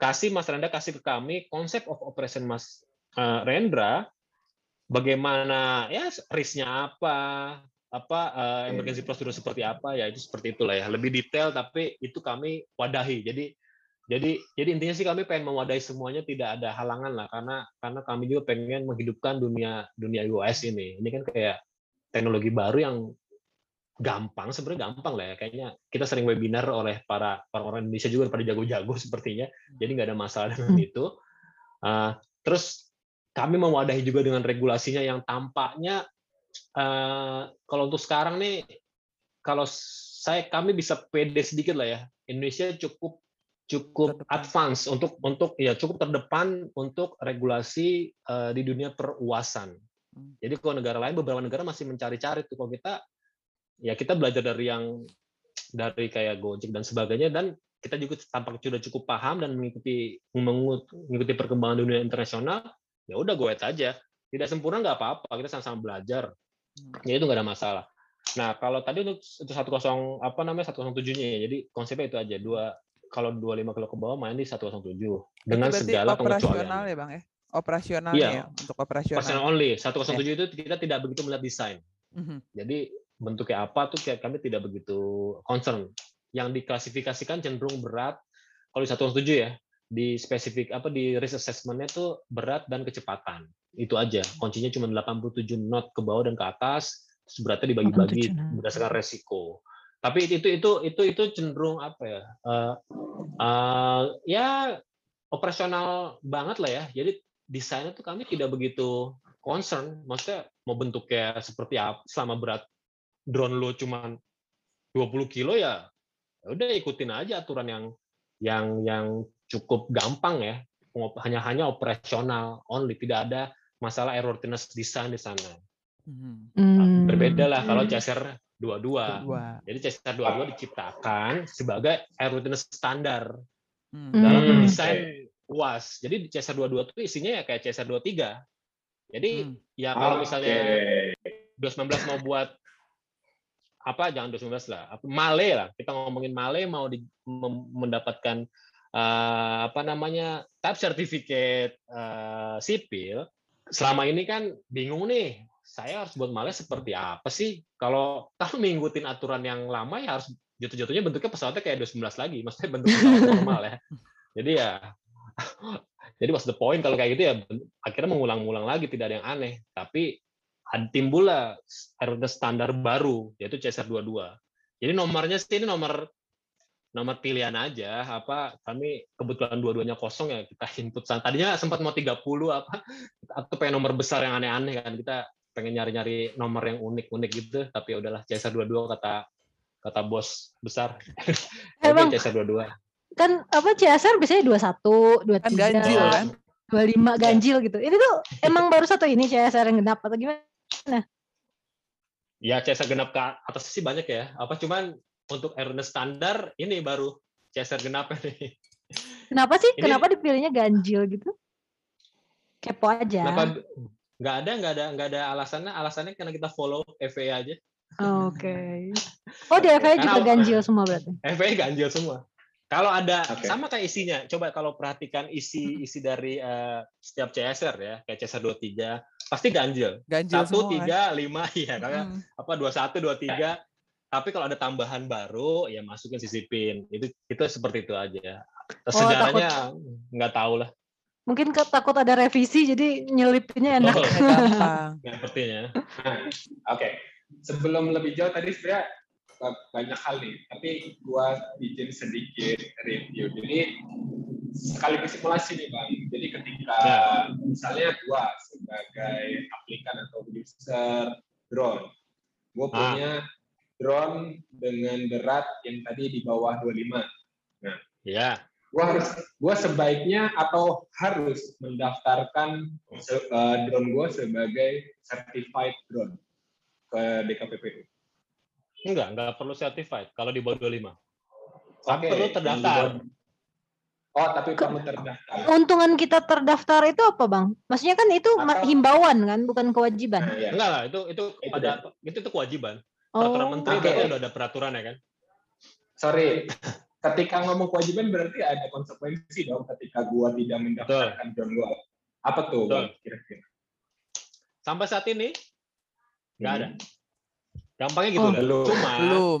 [SPEAKER 7] kasih Mas Rendra kasih ke kami konsep of operation Mas eh, Rendra bagaimana ya risknya apa apa eh, emergency procedure seperti apa ya itu seperti itulah ya lebih detail tapi itu kami wadahi jadi jadi jadi intinya sih kami pengen mewadahi semuanya tidak ada halangan lah karena karena kami juga pengen menghidupkan dunia dunia UAS ini. Ini kan kayak teknologi baru yang gampang sebenarnya gampang lah ya. Kayaknya kita sering webinar oleh para orang-orang Indonesia juga pada jago-jago <laughs> sepertinya. Jadi nggak ada masalah dengan itu. Uh, terus kami mewadahi juga dengan regulasinya yang tampaknya uh, kalau untuk sekarang nih kalau saya kami bisa pede sedikit lah ya. Indonesia cukup cukup
[SPEAKER 5] Terdepan.
[SPEAKER 7] advance untuk untuk ya cukup terdepan untuk regulasi eh, di dunia peruasan.
[SPEAKER 5] Hmm.
[SPEAKER 7] Jadi kalau negara lain beberapa negara masih mencari-cari tuh kalau kita ya kita belajar dari yang dari kayak Gojek dan sebagainya dan kita juga tampak sudah cukup paham dan mengikuti mengikuti perkembangan dunia internasional ya udah go ahead aja tidak sempurna nggak apa-apa kita sama-sama belajar
[SPEAKER 5] Hmm.
[SPEAKER 7] ya itu nggak ada masalah nah kalau tadi untuk itu 10 apa namanya 107 nya ya jadi konsepnya itu aja dua kalau 25 kilo ke bawah main di 117 dengan
[SPEAKER 5] Itu
[SPEAKER 7] segala
[SPEAKER 5] operasional
[SPEAKER 7] pengecualian
[SPEAKER 5] ya bang ya? Operasionalnya
[SPEAKER 7] Iya.
[SPEAKER 5] ya untuk operasional.
[SPEAKER 7] personal only 107 itu kita tidak begitu melihat desain
[SPEAKER 5] Mhm.
[SPEAKER 7] jadi bentuknya apa tuh kayak kami tidak begitu concern yang diklasifikasikan cenderung berat kalau di 107 ya di spesifik apa di risk assessment-nya tuh berat dan kecepatan itu aja kuncinya cuma 87 knot ke bawah dan ke atas terus beratnya dibagi-bagi
[SPEAKER 2] 87 knot.
[SPEAKER 7] berdasarkan resiko tapi itu itu itu itu cenderung apa ya eh, eh, ya operasional banget lah ya. Jadi desainnya tuh kami tidak begitu concern. Maksudnya mau bentuknya seperti apa selama berat drone lo cuma 20 kilo ya ya udah ikutin aja aturan yang yang yang cukup gampang ya. Hanya hanya operasional only tidak ada masalah airworthiness design di sana.
[SPEAKER 5] Mhm.
[SPEAKER 2] Hmm.
[SPEAKER 7] berbeda lah kalau CSR 22
[SPEAKER 5] Dua.
[SPEAKER 7] jadi CSR 22 diciptakan sebagai airworthiness standar
[SPEAKER 5] Hmm.
[SPEAKER 7] dalam
[SPEAKER 2] Hmm.
[SPEAKER 7] mendesain UAS. Jadi CSR 22 itu isinya ya kayak CSR 23. Jadi
[SPEAKER 5] Hmm.
[SPEAKER 7] ya kalau misalnya
[SPEAKER 6] Oke.
[SPEAKER 7] 2019 mau buat apa jangan 2019 lah, apa- Male lah. Kita ngomongin Male mau di, mem- mendapatkan eh, apa namanya type certificate eh, sipil. Selama ini kan bingung nih, saya harus buat Male seperti apa sih? Kalau kalau mengikutin aturan yang lama ya harus jatuh-jatuhnya bentuknya pesawatnya kayak 2019 lagi, maksudnya bentuk normal ya. Jadi ya <laughs> jadi what's the point kalau kayak gitu ya? Akhirnya mengulang-ulang lagi tidak ada yang aneh. Tapi timbullah standar baru yaitu CSR 22 jadi nomornya sih ini nomor nomor pilihan aja. Apa kami kebetulan dua-duanya kosong ya. Kita input tadinya sempat mau 30 apa atau pengen nomor besar yang aneh-aneh kan. Kita pengen nyari-nyari nomor yang unik-unik gitu tapi ya udahlah CSR 22 kata kata bos besar. Oke, CSR 22
[SPEAKER 2] Kan apa CSR biasanya 21, 23,
[SPEAKER 5] Kan ganjil kan?
[SPEAKER 2] 25 ganjil gitu. Ini tuh emang baru satu ini CSR yang genap atau gimana?
[SPEAKER 7] Ya CSR genap ke atas sih banyak ya. Apa cuman untuk airworthiness standar ini baru CSR genap nih.
[SPEAKER 2] Kenapa sih?
[SPEAKER 7] Ini-
[SPEAKER 2] Kenapa dipilihnya ganjil gitu? Kepo aja.
[SPEAKER 7] Kenapa nggak ada nggak ada nggak ada alasannya alasannya karena kita follow FAA aja.
[SPEAKER 2] Oke. <laughs> Oh di FA juga
[SPEAKER 7] Karena-
[SPEAKER 2] ganjil semua berarti.
[SPEAKER 7] FAA ganjil semua. Kalau ada
[SPEAKER 6] Oke.
[SPEAKER 7] sama kayak isinya, coba kalau perhatikan isi isi dari eh, setiap CSR ya, kayak CSR 23 pasti ganjil.
[SPEAKER 5] Ganjil
[SPEAKER 7] Satu,
[SPEAKER 5] semua.
[SPEAKER 7] tiga, lima, <laughs> ya. Karena
[SPEAKER 5] Hmm.
[SPEAKER 7] apa dua satu, dua tiga. Tapi kalau ada tambahan baru, ya masukin sisipin. Itu itu seperti itu aja. Sejarahnya nggak tahu lah.
[SPEAKER 2] Mungkin ke- takut ada revisi jadi nyelipinnya enak. <laughs>
[SPEAKER 7] Yang sepertinya.
[SPEAKER 6] Oke, sebelum lebih jauh tadi sebenarnya ba- banyak hal nih, tapi gua bikin sedikit review. Jadi sekaligus simulasi nih bang. Jadi ketika misalnya gua sebagai aplikan atau user drone, gua
[SPEAKER 7] Ah.
[SPEAKER 6] punya drone dengan berat yang tadi di bawah 25.
[SPEAKER 7] Ya.
[SPEAKER 6] Gua harus, gua sebaiknya atau harus mendaftarkan se- eh, drone gua sebagai certified drone ke DKPPU.
[SPEAKER 7] Enggak, enggak perlu certified kalau di bawah 25. Tapi
[SPEAKER 6] Oke,
[SPEAKER 7] perlu terdaftar.
[SPEAKER 6] Oh, tapi perlu terdaftar.
[SPEAKER 2] Untungan kita terdaftar itu apa bang? Maksudnya kan itu
[SPEAKER 6] Atau-
[SPEAKER 2] himbauan kan, bukan kewajiban.
[SPEAKER 6] Nah, ya.
[SPEAKER 7] Enggak lah, itu itu
[SPEAKER 6] Itu
[SPEAKER 7] ada itu itu kewajiban.
[SPEAKER 2] Oh,
[SPEAKER 7] Peraturan menteri
[SPEAKER 6] Oke.
[SPEAKER 7] berarti udah ada peraturan ya kan?
[SPEAKER 6] Sorry, <laughs> ketika ngomong kewajiban berarti ada konsekuensi dong ketika gua tidak mendaftarkan drone gua. Apa tuh, kira-kira?
[SPEAKER 7] Sampai saat ini enggak ada.
[SPEAKER 6] Hmm.
[SPEAKER 7] Gampangnya gitu
[SPEAKER 2] Oh.
[SPEAKER 6] Belum.
[SPEAKER 7] Cuma
[SPEAKER 5] Belum.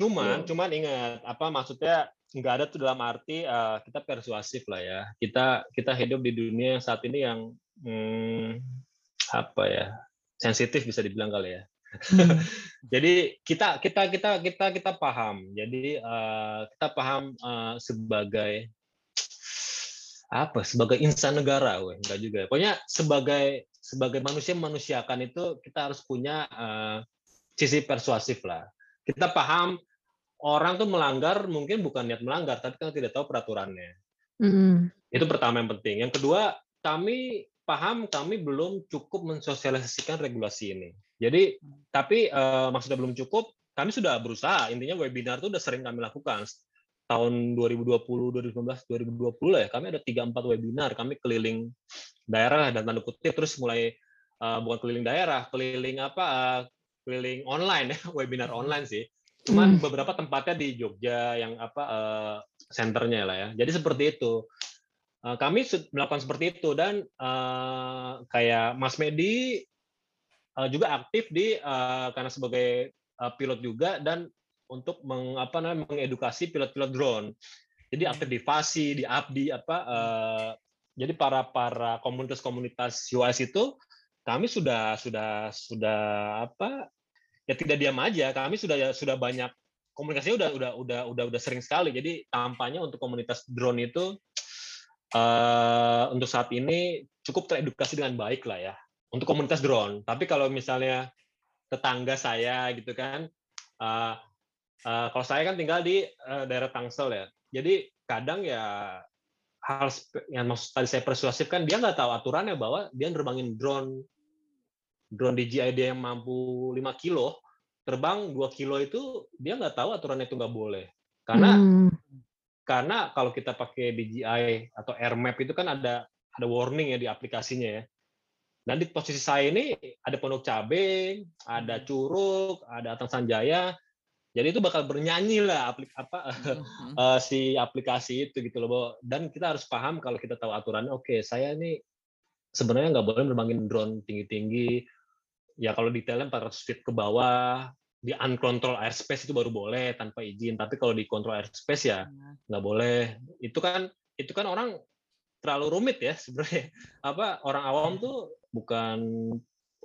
[SPEAKER 7] Cuman
[SPEAKER 6] Belum.
[SPEAKER 7] cuman ingat apa maksudnya nggak ada tuh dalam arti eh, kita persuasif lah ya. Kita kita hidup di dunia saat ini yang hmm, apa ya? sensitif bisa dibilang kali ya.
[SPEAKER 2] Hmm. <laughs>
[SPEAKER 7] Jadi kita kita kita kita kita paham. Jadi eh, kita paham eh, sebagai apa? Sebagai insan negara, weh, enggak juga. Pokoknya sebagai sebagai manusia manusiakan itu kita harus punya eh, sisi persuasif lah. Kita paham orang tuh melanggar mungkin bukan niat melanggar, tapi kan tidak tahu peraturannya.
[SPEAKER 2] Mm-mm.
[SPEAKER 7] Itu pertama yang penting. Yang kedua, kami paham kami belum cukup mensosialisasikan regulasi ini. Jadi, tapi eh, maksudnya belum cukup, kami sudah berusaha. Intinya webinar itu udah sering kami lakukan. Tahun 2020, 2019, 2020 lah ya, kami ada 3-4 webinar. Kami keliling daerah dan tanda kutip, terus mulai eh, bukan keliling daerah, keliling apa, eh, keliling online ya, <laughs> webinar online sih. Cuman
[SPEAKER 2] Hmm.
[SPEAKER 7] beberapa tempatnya di Jogja yang apa eh, senternya lah ya. Jadi seperti itu. Eh, kami melakukan seperti itu dan eh, kayak Mas Medi eh, juga aktif di eh, karena sebagai eh, pilot juga dan untuk meng, apa namanya mengedukasi pilot-pilot drone. Jadi aktif di FASI, di ABDI apa eh, jadi para para komunitas-komunitas UAS itu kami sudah sudah sudah apa ya tidak diam aja. Kami sudah ya, sudah banyak komunikasinya udah udah udah udah udah sering sekali. Jadi tampaknya untuk komunitas drone itu eh, untuk saat ini cukup teredukasi dengan baik lah ya untuk komunitas drone. Tapi kalau misalnya tetangga saya gitu kan, eh, eh, kalau saya kan tinggal di eh, daerah Tangsel ya. Jadi kadang ya hal yang maksud tadi saya persuasif kan dia nggak tahu aturannya bahwa dia nerbangin drone drone DJI dia yang mampu 5 kilo terbang 2 kilo itu dia nggak tahu aturannya itu nggak boleh karena
[SPEAKER 2] Hmm.
[SPEAKER 7] karena kalau kita pakai DJI atau AirMap itu kan ada ada warning ya di aplikasinya ya. Dan di posisi saya ini ada Pondok Cabe, ada Curug, ada Atang Sanjaya. Jadi itu bakal bernyanyi lah aplik apa <laughs> eh, si aplikasi itu gitu loh. Dan kita harus paham kalau kita tahu aturannya. Oke, saya ini sebenarnya nggak boleh nerbangin drone tinggi-tinggi. Ya kalau detailnya 400 feet ke bawah, di uncontrol airspace itu baru boleh tanpa izin. Tapi kalau di control airspace ya nggak boleh. Itu kan itu kan orang terlalu rumit ya sebenarnya. Apa orang awam tuh bukan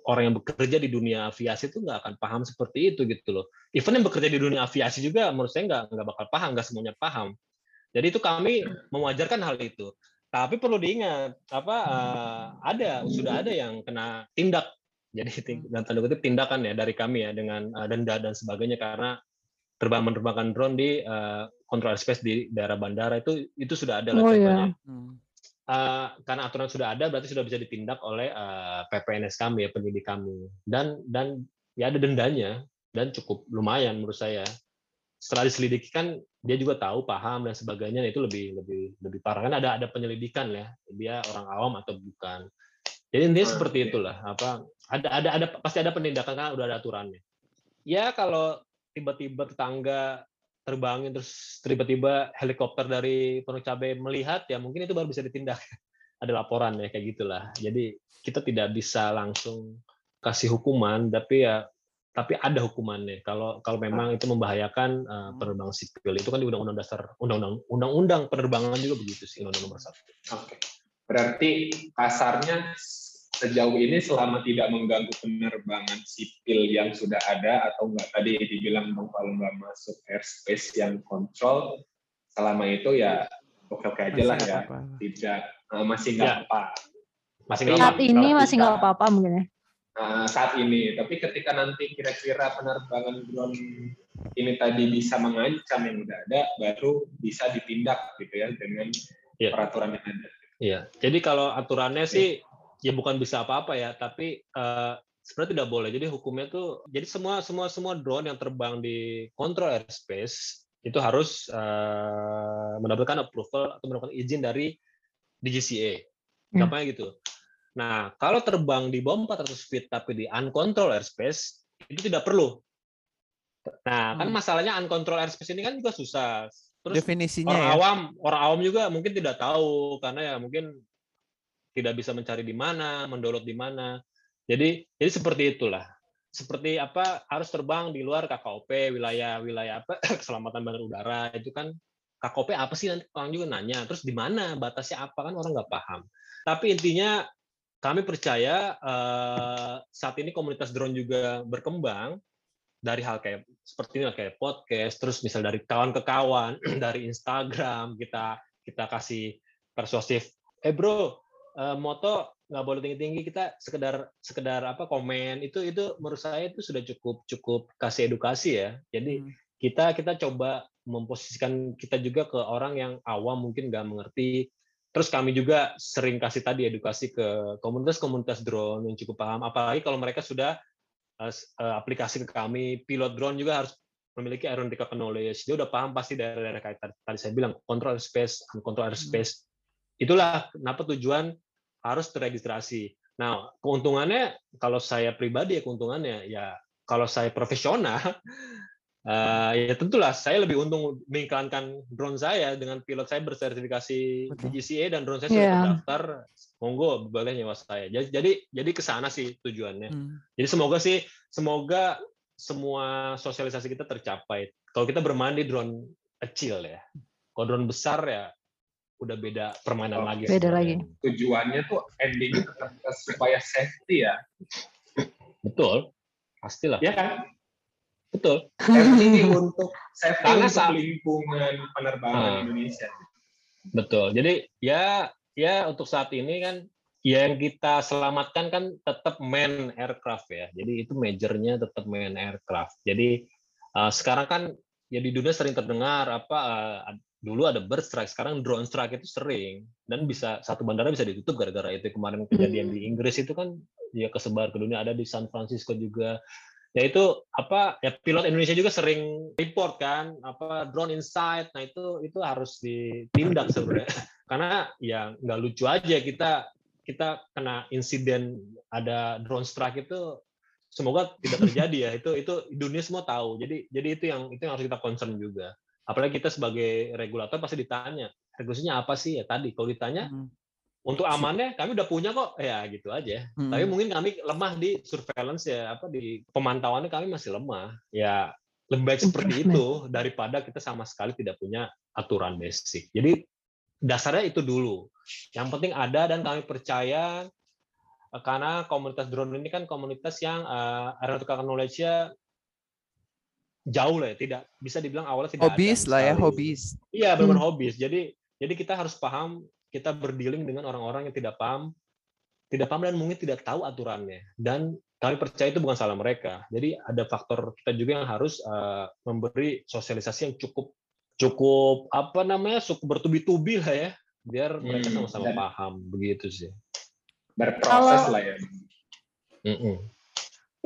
[SPEAKER 7] orang yang bekerja di dunia aviasi itu nggak akan paham seperti itu gitu loh. Even yang bekerja di dunia aviasi juga menurut saya nggak nggak bakal paham, nggak semuanya paham. Jadi itu kami mewajarkan hal itu. Tapi perlu diingat apa eh, ada sudah ada yang kena tindak. Jadi <laughs> dan tanda kutip tindakan ya dari kami ya dengan eh, denda dan sebagainya karena terbang menerbangkan drone di eh, control airspace di daerah bandara itu itu sudah ada lah
[SPEAKER 2] Oh,
[SPEAKER 7] contohnya.
[SPEAKER 2] iya.
[SPEAKER 7] Eh, karena aturan sudah ada berarti sudah bisa ditindak oleh eh, PPNS kami ya penyidik kami. Dan dan ya ada dendanya dan cukup lumayan menurut saya. Setelah diselidiki kan dia juga tahu paham dan sebagainya itu lebih lebih lebih parah. Kan ada ada penyelidikan ya dia orang awam atau bukan. Jadi intinya seperti
[SPEAKER 6] Oke.
[SPEAKER 7] itulah apa ada ada ada pasti ada penindakan karena udah ada aturannya. Ya kalau tiba-tiba tetangga terbangin terus tiba-tiba helikopter dari Pondok Cabe melihat ya mungkin itu baru bisa ditindak. <laughs> Ada laporan ya kayak gitulah. Jadi kita tidak bisa langsung kasih hukuman tapi ya tapi ada hukumannya. Kalau kalau memang itu membahayakan uh, penerbangan sipil itu kan di undang-undang dasar undang-undang undang-undang penerbangan juga begitu sih undang-undang nomor satu.
[SPEAKER 6] Oke. Berarti kasarnya sejauh ini selama tidak mengganggu penerbangan sipil yang sudah ada atau enggak tadi dibilang Bang nggak masuk airspace yang kontrol, selama itu ya oke-oke aja lah ya. Tidak eh, masih nggak
[SPEAKER 7] Ya.
[SPEAKER 6] apa.
[SPEAKER 7] masih nggak
[SPEAKER 2] Saat
[SPEAKER 7] apa-
[SPEAKER 2] ini
[SPEAKER 6] kalau
[SPEAKER 2] masih nggak apa-apa mungkin ya.
[SPEAKER 6] Nah, saat ini, tapi ketika nanti kira-kira penerbangan drone ini tadi bisa mengancam yang udah ada, baru bisa ditindak gitu ya dengan
[SPEAKER 7] Iya.
[SPEAKER 6] peraturan yang ada.
[SPEAKER 7] Iya, jadi kalau aturannya sih ya bukan bisa apa-apa ya, tapi eh, sebenarnya tidak boleh. Jadi hukumnya tuh, jadi semua semua semua drone yang terbang di control airspace itu harus eh, mendapatkan approval atau mendapatkan izin dari DGCA.
[SPEAKER 2] Hmm.
[SPEAKER 7] Gampangnya gitu. Nah, kalau terbang di bawah 400 feet tapi di uncontrolled airspace itu tidak perlu. Nah, kan
[SPEAKER 5] Hmm.
[SPEAKER 7] masalahnya uncontrolled airspace ini kan juga susah. Terus
[SPEAKER 5] Definisinya
[SPEAKER 7] orang
[SPEAKER 5] ya.
[SPEAKER 7] awam orang awam juga mungkin tidak tahu karena ya mungkin tidak bisa mencari di mana mendownload di mana. Jadi jadi seperti itulah. Seperti apa harus terbang di luar KKOP wilayah wilayah apa <clears throat> keselamatan bandar udara itu kan KKOP apa sih nanti? Orang juga nanya terus di mana? Batasnya apa? Kan orang nggak paham. Tapi intinya kami percaya eh, saat ini komunitas drone juga berkembang dari hal kayak seperti ini kayak podcast terus misal dari kawan ke kawan <clears throat> dari Instagram kita kita kasih persuasif eh bro eh, moto nggak boleh tinggi tinggi kita sekedar sekedar apa komen itu itu menurut saya itu sudah cukup cukup kasih edukasi ya jadi
[SPEAKER 5] Hmm.
[SPEAKER 7] kita kita coba memposisikan kita juga ke orang yang awam mungkin nggak mengerti. Terus kami juga sering kasih tadi edukasi ke komunitas-komunitas drone yang cukup paham. Apalagi kalau mereka sudah uh, aplikasi ke kami, pilot drone juga harus memiliki aeronautical knowledge. Dia udah paham pasti daerah-daerah kayak tadi, tadi saya bilang, control airspace, control airspace. Itulah kenapa tujuan harus terregistrasi. Nah, keuntungannya kalau saya pribadi ya keuntungannya ya kalau saya profesional uh, <laughs> ya tentulah saya lebih untung mengiklankan drone saya dengan pilot saya bersertifikasi DGCA dan drone saya sudah
[SPEAKER 2] Yeah.
[SPEAKER 7] terdaftar. Monggo boleh nyewa saya. Jadi jadi jadi ke sana sih tujuannya.
[SPEAKER 5] Hmm.
[SPEAKER 7] Jadi semoga sih semoga semua sosialisasi kita tercapai. Kalau kita bermain di drone kecil ya. Kalau drone besar ya udah beda permainan
[SPEAKER 6] Oh,
[SPEAKER 7] lagi.
[SPEAKER 2] beda
[SPEAKER 7] sebenarnya.
[SPEAKER 2] lagi.
[SPEAKER 6] Tujuannya tuh endingnya tetap supaya safety ya.
[SPEAKER 7] Betul. Pastilah.
[SPEAKER 6] Ya kan?
[SPEAKER 7] Betul.
[SPEAKER 6] Safety untuk <laughs> safety
[SPEAKER 7] Karena
[SPEAKER 6] untuk lingkungan penerbangan
[SPEAKER 7] Ah.
[SPEAKER 6] Indonesia.
[SPEAKER 7] Betul. Jadi ya ya untuk saat ini kan ya yang kita selamatkan kan tetap man aircraft ya. Jadi itu majornya tetap man aircraft. Jadi uh, sekarang kan ya di dunia sering terdengar apa uh, dulu ada bird strike, sekarang drone strike itu sering. Dan bisa satu bandara bisa ditutup gara-gara itu. Kemarin kejadian di Inggris itu kan ya kesebar ke dunia. Ada di San Francisco juga. Ya itu apa ya pilot Indonesia juga sering report kan apa drone inside. Nah itu itu harus ditindak sebenarnya. <laughs> Karena ya nggak lucu aja kita kita kena insiden ada drone strike itu semoga tidak terjadi ya. <laughs> Itu itu dunia semua tahu. Jadi jadi itu yang itu yang harus kita concern juga apalagi kita sebagai regulator pasti ditanya regulasinya apa sih? Ya tadi kalau ditanya
[SPEAKER 5] Hmm.
[SPEAKER 7] untuk amannya kami udah punya kok. Ya gitu aja.
[SPEAKER 5] Hmm.
[SPEAKER 7] tapi mungkin kami lemah di surveillance ya apa di pemantauannya kami masih lemah. Ya lebih baik seperti itu daripada kita sama sekali tidak punya aturan basic. Jadi dasarnya itu dulu. Yang penting ada dan kami percaya eh, karena komunitas drone ini kan komunitas yang uh, aeronautical knowledge-nya jauh lah ya tidak bisa dibilang awalnya tidak ada
[SPEAKER 5] Hobis lah ya, hobis.
[SPEAKER 7] Iya, benar
[SPEAKER 2] Hmm.
[SPEAKER 7] hobis. Jadi jadi kita harus paham kita berdealing dengan orang-orang yang tidak paham tidak paham dan mungkin tidak tahu aturannya. Dan kami percaya itu bukan salah mereka. Jadi ada faktor kita juga yang harus eh, memberi sosialisasi yang cukup cukup apa namanya cukup bertubi-tubi lah ya biar mereka
[SPEAKER 6] Hmm,
[SPEAKER 7] sama-sama
[SPEAKER 6] dan-
[SPEAKER 7] paham begitu sih.
[SPEAKER 6] Berproses
[SPEAKER 2] Kalau-
[SPEAKER 6] lah ya.
[SPEAKER 7] Mm-mm.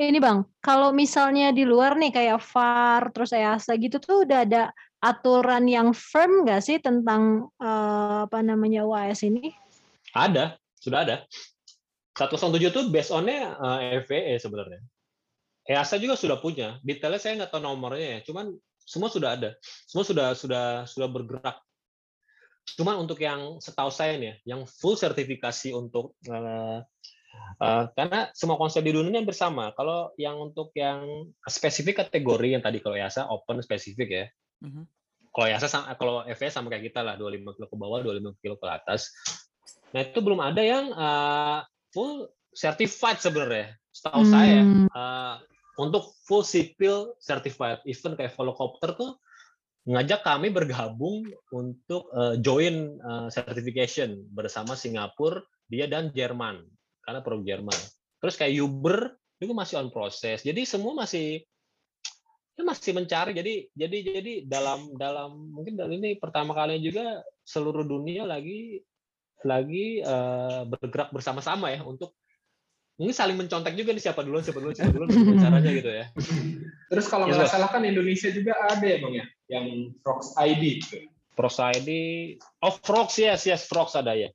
[SPEAKER 2] Ini Bang, kalau misalnya di luar nih kayak VAR terus EASA gitu tuh udah ada aturan yang firm nggak sih tentang eh, apa namanya UAS ini?
[SPEAKER 7] Ada, sudah ada. 107 itu based on-nya eh, FAA sebenarnya. EASA juga sudah punya. Detailnya saya nggak tahu nomornya ya, cuman semua sudah ada. Semua sudah sudah sudah bergerak. Cuman untuk yang setahu saya nih, ya, yang full sertifikasi untuk eh, eh, karena semua konsep di dunia hampir sama. Kalau yang untuk yang spesifik kategori yang tadi kalau EASA open spesifik ya.
[SPEAKER 5] Mhm.
[SPEAKER 7] Kalau EASA sama, kalau FAA sama kayak kita lah 25 kilo ke bawah, 25 kilo ke atas. Nah itu belum ada yang eh, full certified sebenarnya, setahu saya
[SPEAKER 2] Hmm,
[SPEAKER 7] uh, untuk full civil certified event kayak Volocopter tuh ngajak kami bergabung untuk uh, join uh, certification bersama Singapura dia dan Jerman karena pro Jerman terus kayak Uber itu masih on proses jadi semua masih ya masih mencari jadi jadi jadi dalam dalam mungkin dari ini pertama kalinya juga seluruh dunia lagi lagi uh, bergerak bersama-sama ya untuk mungkin saling mencontek juga nih siapa duluan siapa duluan siapa duluan <laughs> caranya gitu ya
[SPEAKER 6] Terus kalau
[SPEAKER 7] Yes,
[SPEAKER 6] nggak
[SPEAKER 7] Bos.
[SPEAKER 6] salah kan Indonesia juga ada ya bang ya, yang Frogs ID. gitu.
[SPEAKER 7] Prox ID oh Frogs yes yes Frogs ada ya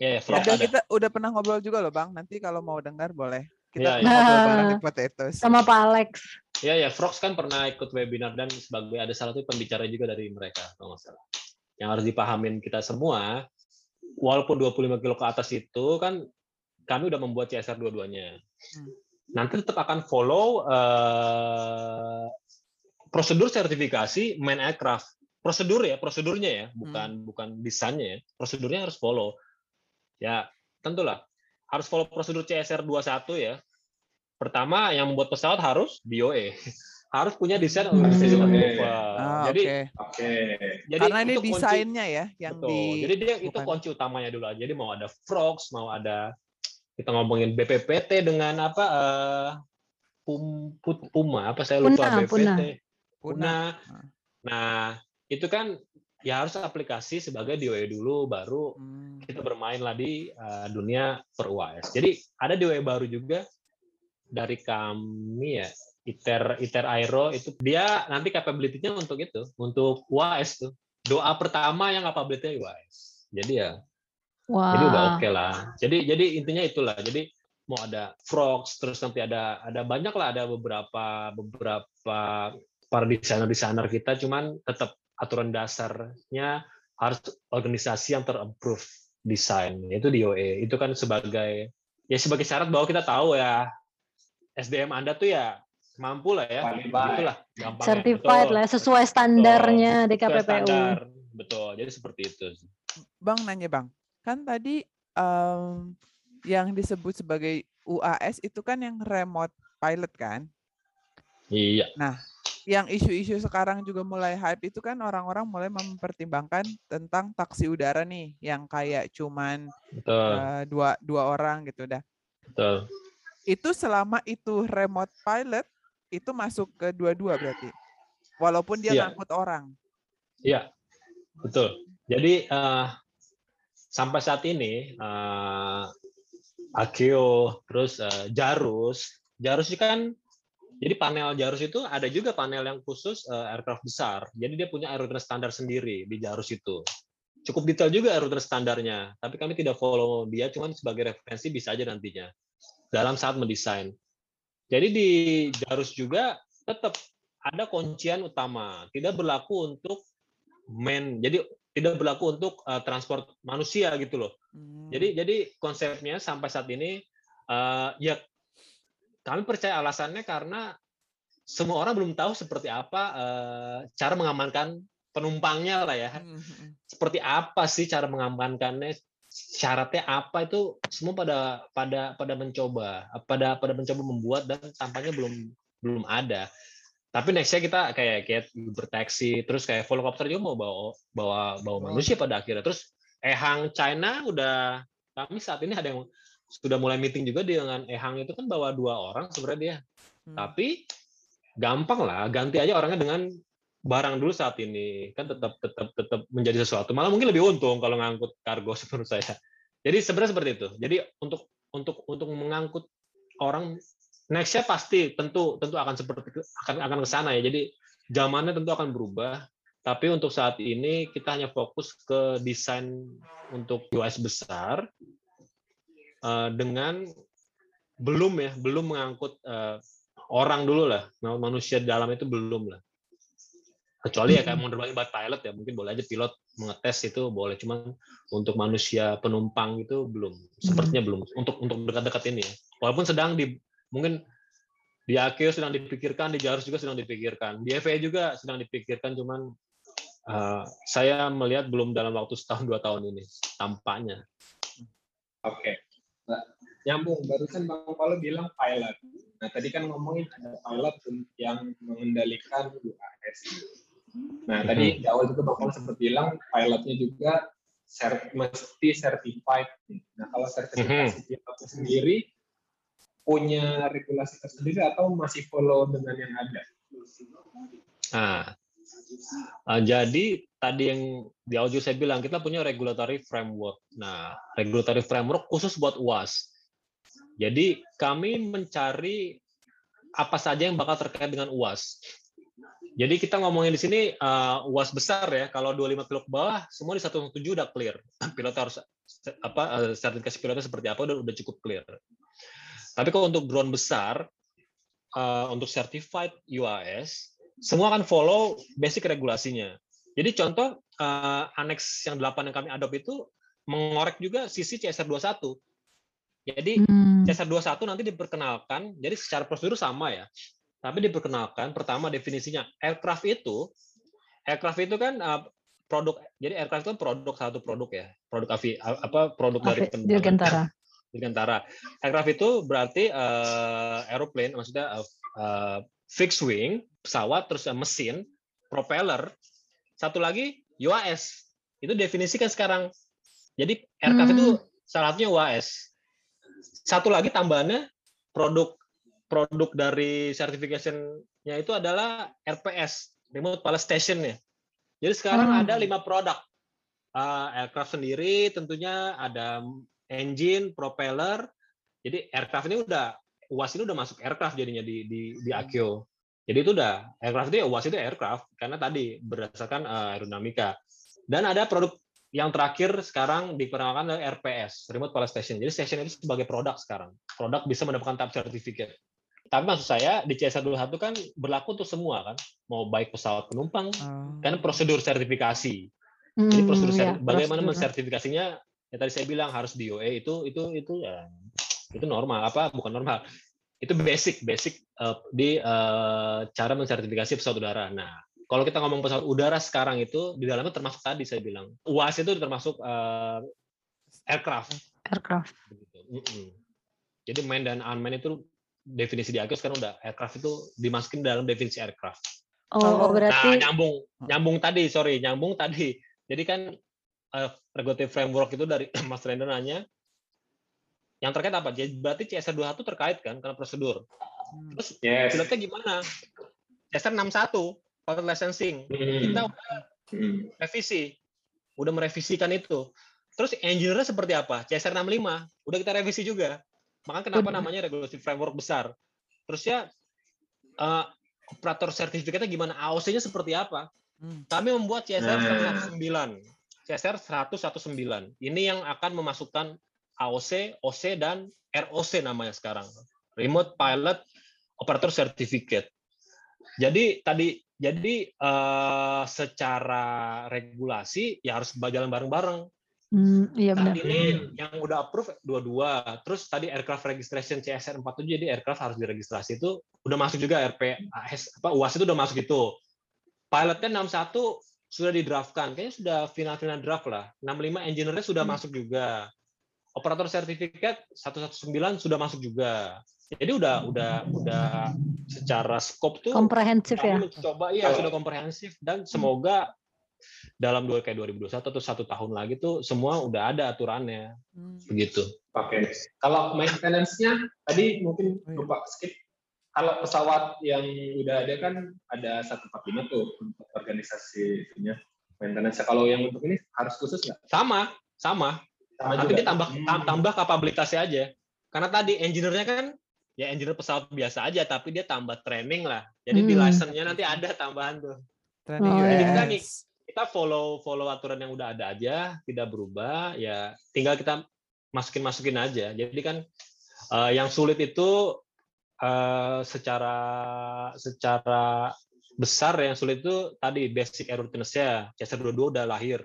[SPEAKER 7] ya ya
[SPEAKER 5] Ada
[SPEAKER 7] ada
[SPEAKER 5] kita udah pernah ngobrol juga loh Bang. Nanti kalau mau dengar boleh.
[SPEAKER 7] Iya,
[SPEAKER 5] Kita
[SPEAKER 7] iya.
[SPEAKER 5] ngobrol bareng
[SPEAKER 2] Nah,
[SPEAKER 5] di Potatoes.
[SPEAKER 2] sama Pak Alex.
[SPEAKER 7] ya ya Frogs kan pernah ikut webinar dan sebagai ada salah satu pembicara juga dari mereka kalau nggak salah yang harus dipahamin kita semua walaupun 25 kilo ke atas itu kan kami udah membuat CSR dua-duanya
[SPEAKER 5] Hmm.
[SPEAKER 7] nanti tetap akan follow eh, prosedur sertifikasi main aircraft prosedur ya prosedurnya ya bukan bukan desainnya ya prosedurnya harus follow ya tentulah harus follow prosedur CSR 21 ya pertama yang membuat pesawat harus DOE <laughs> harus punya desain
[SPEAKER 2] Hmm.
[SPEAKER 7] approval
[SPEAKER 5] Ah,
[SPEAKER 7] jadi
[SPEAKER 5] oke.
[SPEAKER 6] Oke.
[SPEAKER 7] jadi
[SPEAKER 5] Karena ini
[SPEAKER 7] itu kunci-
[SPEAKER 5] desainnya ya yang
[SPEAKER 7] Betul.
[SPEAKER 5] di
[SPEAKER 7] Jadi dia itu
[SPEAKER 5] bukan-
[SPEAKER 7] kunci utamanya dulu aja. Jadi mau ada frogs, mau ada kita ngomongin BPPT dengan apa eh, pum, put- Puma apa saya lupa
[SPEAKER 2] Puna,
[SPEAKER 7] BPT.
[SPEAKER 2] Puna.
[SPEAKER 7] Puna.
[SPEAKER 5] Ah.
[SPEAKER 7] Nah, itu kan ya harus aplikasi sebagai DOE dulu baru
[SPEAKER 5] Hmm.
[SPEAKER 7] kita bermain lah di uh, dunia per UAS. Jadi ada DOE baru juga dari kami ya, ITER ITER Aero itu dia nanti capability-nya untuk itu, untuk UAS tuh. Doa pertama yang capability UAS. Jadi ya
[SPEAKER 2] Wah.
[SPEAKER 7] jadi udah oke lah. Jadi jadi intinya itulah. Jadi mau ada frogs terus nanti ada ada banyak lah ada beberapa beberapa para desainer desainer kita cuman tetap aturan dasarnya harus organisasi yang terapprove desain. Itu DOE itu kan sebagai ya sebagai syarat bahwa kita tahu ya SDM Anda tuh ya mampu lah ya. Itulah gampangnya.
[SPEAKER 2] Certified
[SPEAKER 7] Betul.
[SPEAKER 2] lah sesuai standarnya
[SPEAKER 7] Sesuai
[SPEAKER 2] DKPPU.
[SPEAKER 7] standar. betul. Jadi seperti itu.
[SPEAKER 5] Bang nanya bang, kan tadi em, yang disebut sebagai UAS itu kan yang remote pilot kan?
[SPEAKER 7] iya
[SPEAKER 5] Yang isu-isu sekarang juga mulai hype itu kan orang-orang mulai mempertimbangkan tentang taksi udara nih, yang kayak cuman
[SPEAKER 7] betul
[SPEAKER 5] eh, dua dua orang gitu dah.
[SPEAKER 7] betul
[SPEAKER 5] Itu selama itu remote pilot itu masuk ke dua-dua berarti, walaupun dia
[SPEAKER 7] Iya.
[SPEAKER 5] ngangkut orang.
[SPEAKER 7] Iya, betul. Jadi eh, sampai saat ini eh, Akio terus eh, Jarus, Jarus itu kan jadi panel Jarus itu ada juga panel yang khusus eh, aircraft besar. Jadi dia punya aerodinamik standar sendiri di Jarus itu. Cukup detail juga aerodinamik standarnya, tapi kami tidak follow dia, cuman sebagai referensi bisa aja nantinya dalam saat mendesain. Jadi di Jarus juga tetap ada kuncian utama, tidak berlaku untuk men jadi tidak berlaku untuk uh, transport manusia gitu loh
[SPEAKER 5] Hmm.
[SPEAKER 7] jadi jadi konsepnya sampai saat ini uh, ya kami percaya alasannya karena semua orang belum tahu seperti apa uh, cara mengamankan penumpangnya lah ya.
[SPEAKER 5] Hmm, hmm, hmm.
[SPEAKER 7] seperti apa sih cara mengamankannya? Syaratnya apa? Itu semua pada pada pada mencoba pada pada mencoba membuat dan tampaknya belum belum ada. Tapi nextnya kita kayak kayak bertaksi terus kayak volocopter juga mau bawa bawa bawa manusia pada akhirnya. Terus Ehang China udah kami saat ini ada yang sudah mulai meeting juga dengan Ehang itu kan bawa dua orang sebenarnya dia.
[SPEAKER 5] Hmm.
[SPEAKER 7] tapi gampang lah ganti aja orangnya dengan barang dulu saat ini. Kan tetap tetap tetap menjadi sesuatu. Malah mungkin lebih untung kalau ngangkut kargo <laughs> menurut saya. Jadi sebenarnya seperti itu. Jadi untuk untuk untuk mengangkut orang nextnya pasti tentu tentu akan seperti akan akan ke sana ya. Jadi zamannya tentu akan berubah. Tapi untuk saat ini kita hanya fokus ke desain untuk US besar eh, dengan belum ya belum mengangkut eh, orang dulu lah. Manusia di dalam itu belum lah. Kecuali ya kayak mau nerbangin buat pilot ya mungkin boleh aja pilot mengetes itu boleh cuman untuk manusia penumpang itu belum. Sepertinya belum. Untuk untuk dekat-dekat ini ya. walaupun sedang di mungkin di Akeo sedang dipikirkan di Jarus juga sedang dipikirkan. Di FAA juga sedang dipikirkan cuman eh, saya melihat belum dalam waktu setahun dua tahun ini tampaknya.
[SPEAKER 6] Oke. Nah, nyambung barusan Bang Paulo bilang pilot. Nah, tadi kan ngomongin ada pilot yang mengendalikan UAS. Nah, tadi di awal juga Bang Paulo sempat bilang pilotnya juga ser- mesti certified. Nah, kalau sertifikasi pilotnya sendiri punya regulasi tersendiri atau masih follow dengan yang ada?
[SPEAKER 7] Nah, eh, jadi tadi yang di audio saya bilang kita punya regulatory framework. Nah, regulatory framework khusus buat UAS. Jadi kami mencari apa saja yang bakal terkait dengan UAS. Jadi kita ngomongin di sini eh, UAS besar ya. Kalau 25 kilo ke bawah, semua di 117 udah clear. <clears throat> Pilot harus apa eh, sertifikasi pilotnya seperti apa udah udah cukup clear. Tapi kalau untuk drone besar, eh, untuk certified UAS, semua akan follow basic regulasinya. Jadi contoh eh, annex yang 8 yang kami adopt itu mengorek juga sisi CSR 21. Jadi
[SPEAKER 2] Hmm.
[SPEAKER 7] CSR 21 nanti diperkenalkan, jadi secara prosedur sama ya. Tapi diperkenalkan pertama definisinya aircraft itu aircraft itu kan eh, produk jadi aircraft itu kan produk satu produk ya. Produk avi apa produk dari
[SPEAKER 2] Avi-. Dirgantara.
[SPEAKER 7] Dirgantara. <laughs> Aircraft itu berarti eh, aeroplane maksudnya eh, eh, fixed wing, pesawat terus eh, mesin, propeller, satu lagi UAS. Itu definisikan sekarang. Jadi aircraft itu
[SPEAKER 2] Hmm.
[SPEAKER 7] salah satunya UAS. Satu lagi tambahannya produk produk dari certification-nya itu adalah RPS, Remote Pilot Station ya. Jadi sekarang
[SPEAKER 2] Hmm.
[SPEAKER 7] ada lima produk. Uh, aircraft sendiri tentunya ada engine, propeller. Jadi aircraft ini udah UAS ini udah masuk aircraft jadinya di di di Akio. Jadi itu udah aircraft itu ya UAS itu aircraft karena tadi berdasarkan uh, aerodinamika. Dan ada produk yang terakhir sekarang diperkenalkan adalah RPS, Remote Pilot Station. Jadi station itu sebagai produk sekarang. Produk bisa mendapatkan type certificate. Tapi maksud saya di CSR21 kan berlaku untuk semua kan, mau baik pesawat penumpang, kan prosedur sertifikasi. Jadi
[SPEAKER 2] Hmm,
[SPEAKER 7] prosedur
[SPEAKER 2] ya,
[SPEAKER 7] bagaimana
[SPEAKER 2] prosedur.
[SPEAKER 7] mensertifikasinya? Ya tadi saya bilang harus di OE itu itu itu ya itu normal apa bukan normal itu basic basic eh, di eh, cara mensertifikasi pesawat udara. Nah kalau kita ngomong pesawat udara sekarang itu di dalamnya termasuk tadi saya bilang UAS itu termasuk eh, aircraft.
[SPEAKER 2] Aircraft.
[SPEAKER 7] begitu. Mm-mm. Jadi main dan unmanned itu definisi di AKIO sekarang udah aircraft itu dimasukin dalam definisi aircraft.
[SPEAKER 2] Oh,
[SPEAKER 4] Kalau-
[SPEAKER 2] berarti
[SPEAKER 7] Nah, nyambung nyambung tadi, sorry, nyambung tadi. Jadi kan eh, regulative framework itu dari <clears throat> Mas Render nanya yang terkait apa? Jadi berarti CSR 21 terkait kan karena prosedur. Terus
[SPEAKER 6] Yes.
[SPEAKER 7] pilotnya gimana? CSR 61 pilot licensing.
[SPEAKER 6] Hmm.
[SPEAKER 7] Kita udah
[SPEAKER 6] Hmm.
[SPEAKER 7] revisi. Udah merevisikan itu. Terus engineer seperti apa? CSR 65 udah kita revisi juga. Makanya kenapa namanya regulative framework besar. Terus ya eh, operator sertifikatnya gimana? AOC-nya seperti apa?
[SPEAKER 3] Hmm.
[SPEAKER 7] Kami membuat CSR
[SPEAKER 6] Nah.
[SPEAKER 7] 119. CSR 119. Ini yang akan memasukkan AOC, OC dan ROC namanya sekarang. Remote Pilot Operator Certificate. Jadi tadi jadi eh, secara regulasi ya harus berjalan bareng-bareng.
[SPEAKER 2] Hmm, iya benar.
[SPEAKER 7] Tadi ini yang udah approve dua-dua. Terus tadi aircraft registration CSR 47 jadi aircraft harus diregistrasi itu udah masuk juga RPAS apa UAS itu udah masuk itu. Pilotnya 61 sudah didraftkan. Kayaknya sudah final-final draft lah. 65 engineer-nya sudah
[SPEAKER 2] Hmm.
[SPEAKER 7] masuk juga. Operator sertifikat 119 sudah masuk juga. Jadi udah udah udah secara scope tuh
[SPEAKER 2] Komprehensif ya.
[SPEAKER 7] mencoba iya sudah komprehensif dan semoga dalam dua kayak 2021 atau satu tahun lagi tuh semua udah ada aturannya begitu.
[SPEAKER 6] Oke. Kalau maintenance-nya tadi mungkin
[SPEAKER 3] Oh, iya.
[SPEAKER 6] lupa skip. Kalau pesawat yang udah ada kan ada 145 tuh untuk organisasi itunya maintenance. Kalau yang untuk ini harus khusus nggak?
[SPEAKER 7] Sama, sama.
[SPEAKER 6] Sama
[SPEAKER 7] Nanti
[SPEAKER 6] juga?
[SPEAKER 7] dia tambah
[SPEAKER 6] Hmm.
[SPEAKER 7] tam- tambah kapabilitasnya aja. Karena tadi engineer-nya kan ya engineer pesawat biasa aja tapi dia tambah training lah. Jadi di
[SPEAKER 2] Hmm.
[SPEAKER 7] license-nya nanti ada tambahan tuh.
[SPEAKER 3] Training
[SPEAKER 2] Oh,
[SPEAKER 7] Jadi
[SPEAKER 2] iya.
[SPEAKER 7] kita nih kita follow follow aturan yang udah ada aja, tidak berubah, ya tinggal kita masukin masukin aja. Jadi kan eh, yang sulit itu eh, secara secara besar yang sulit itu tadi basic airworthiness-nya. CSR 22 udah lahir.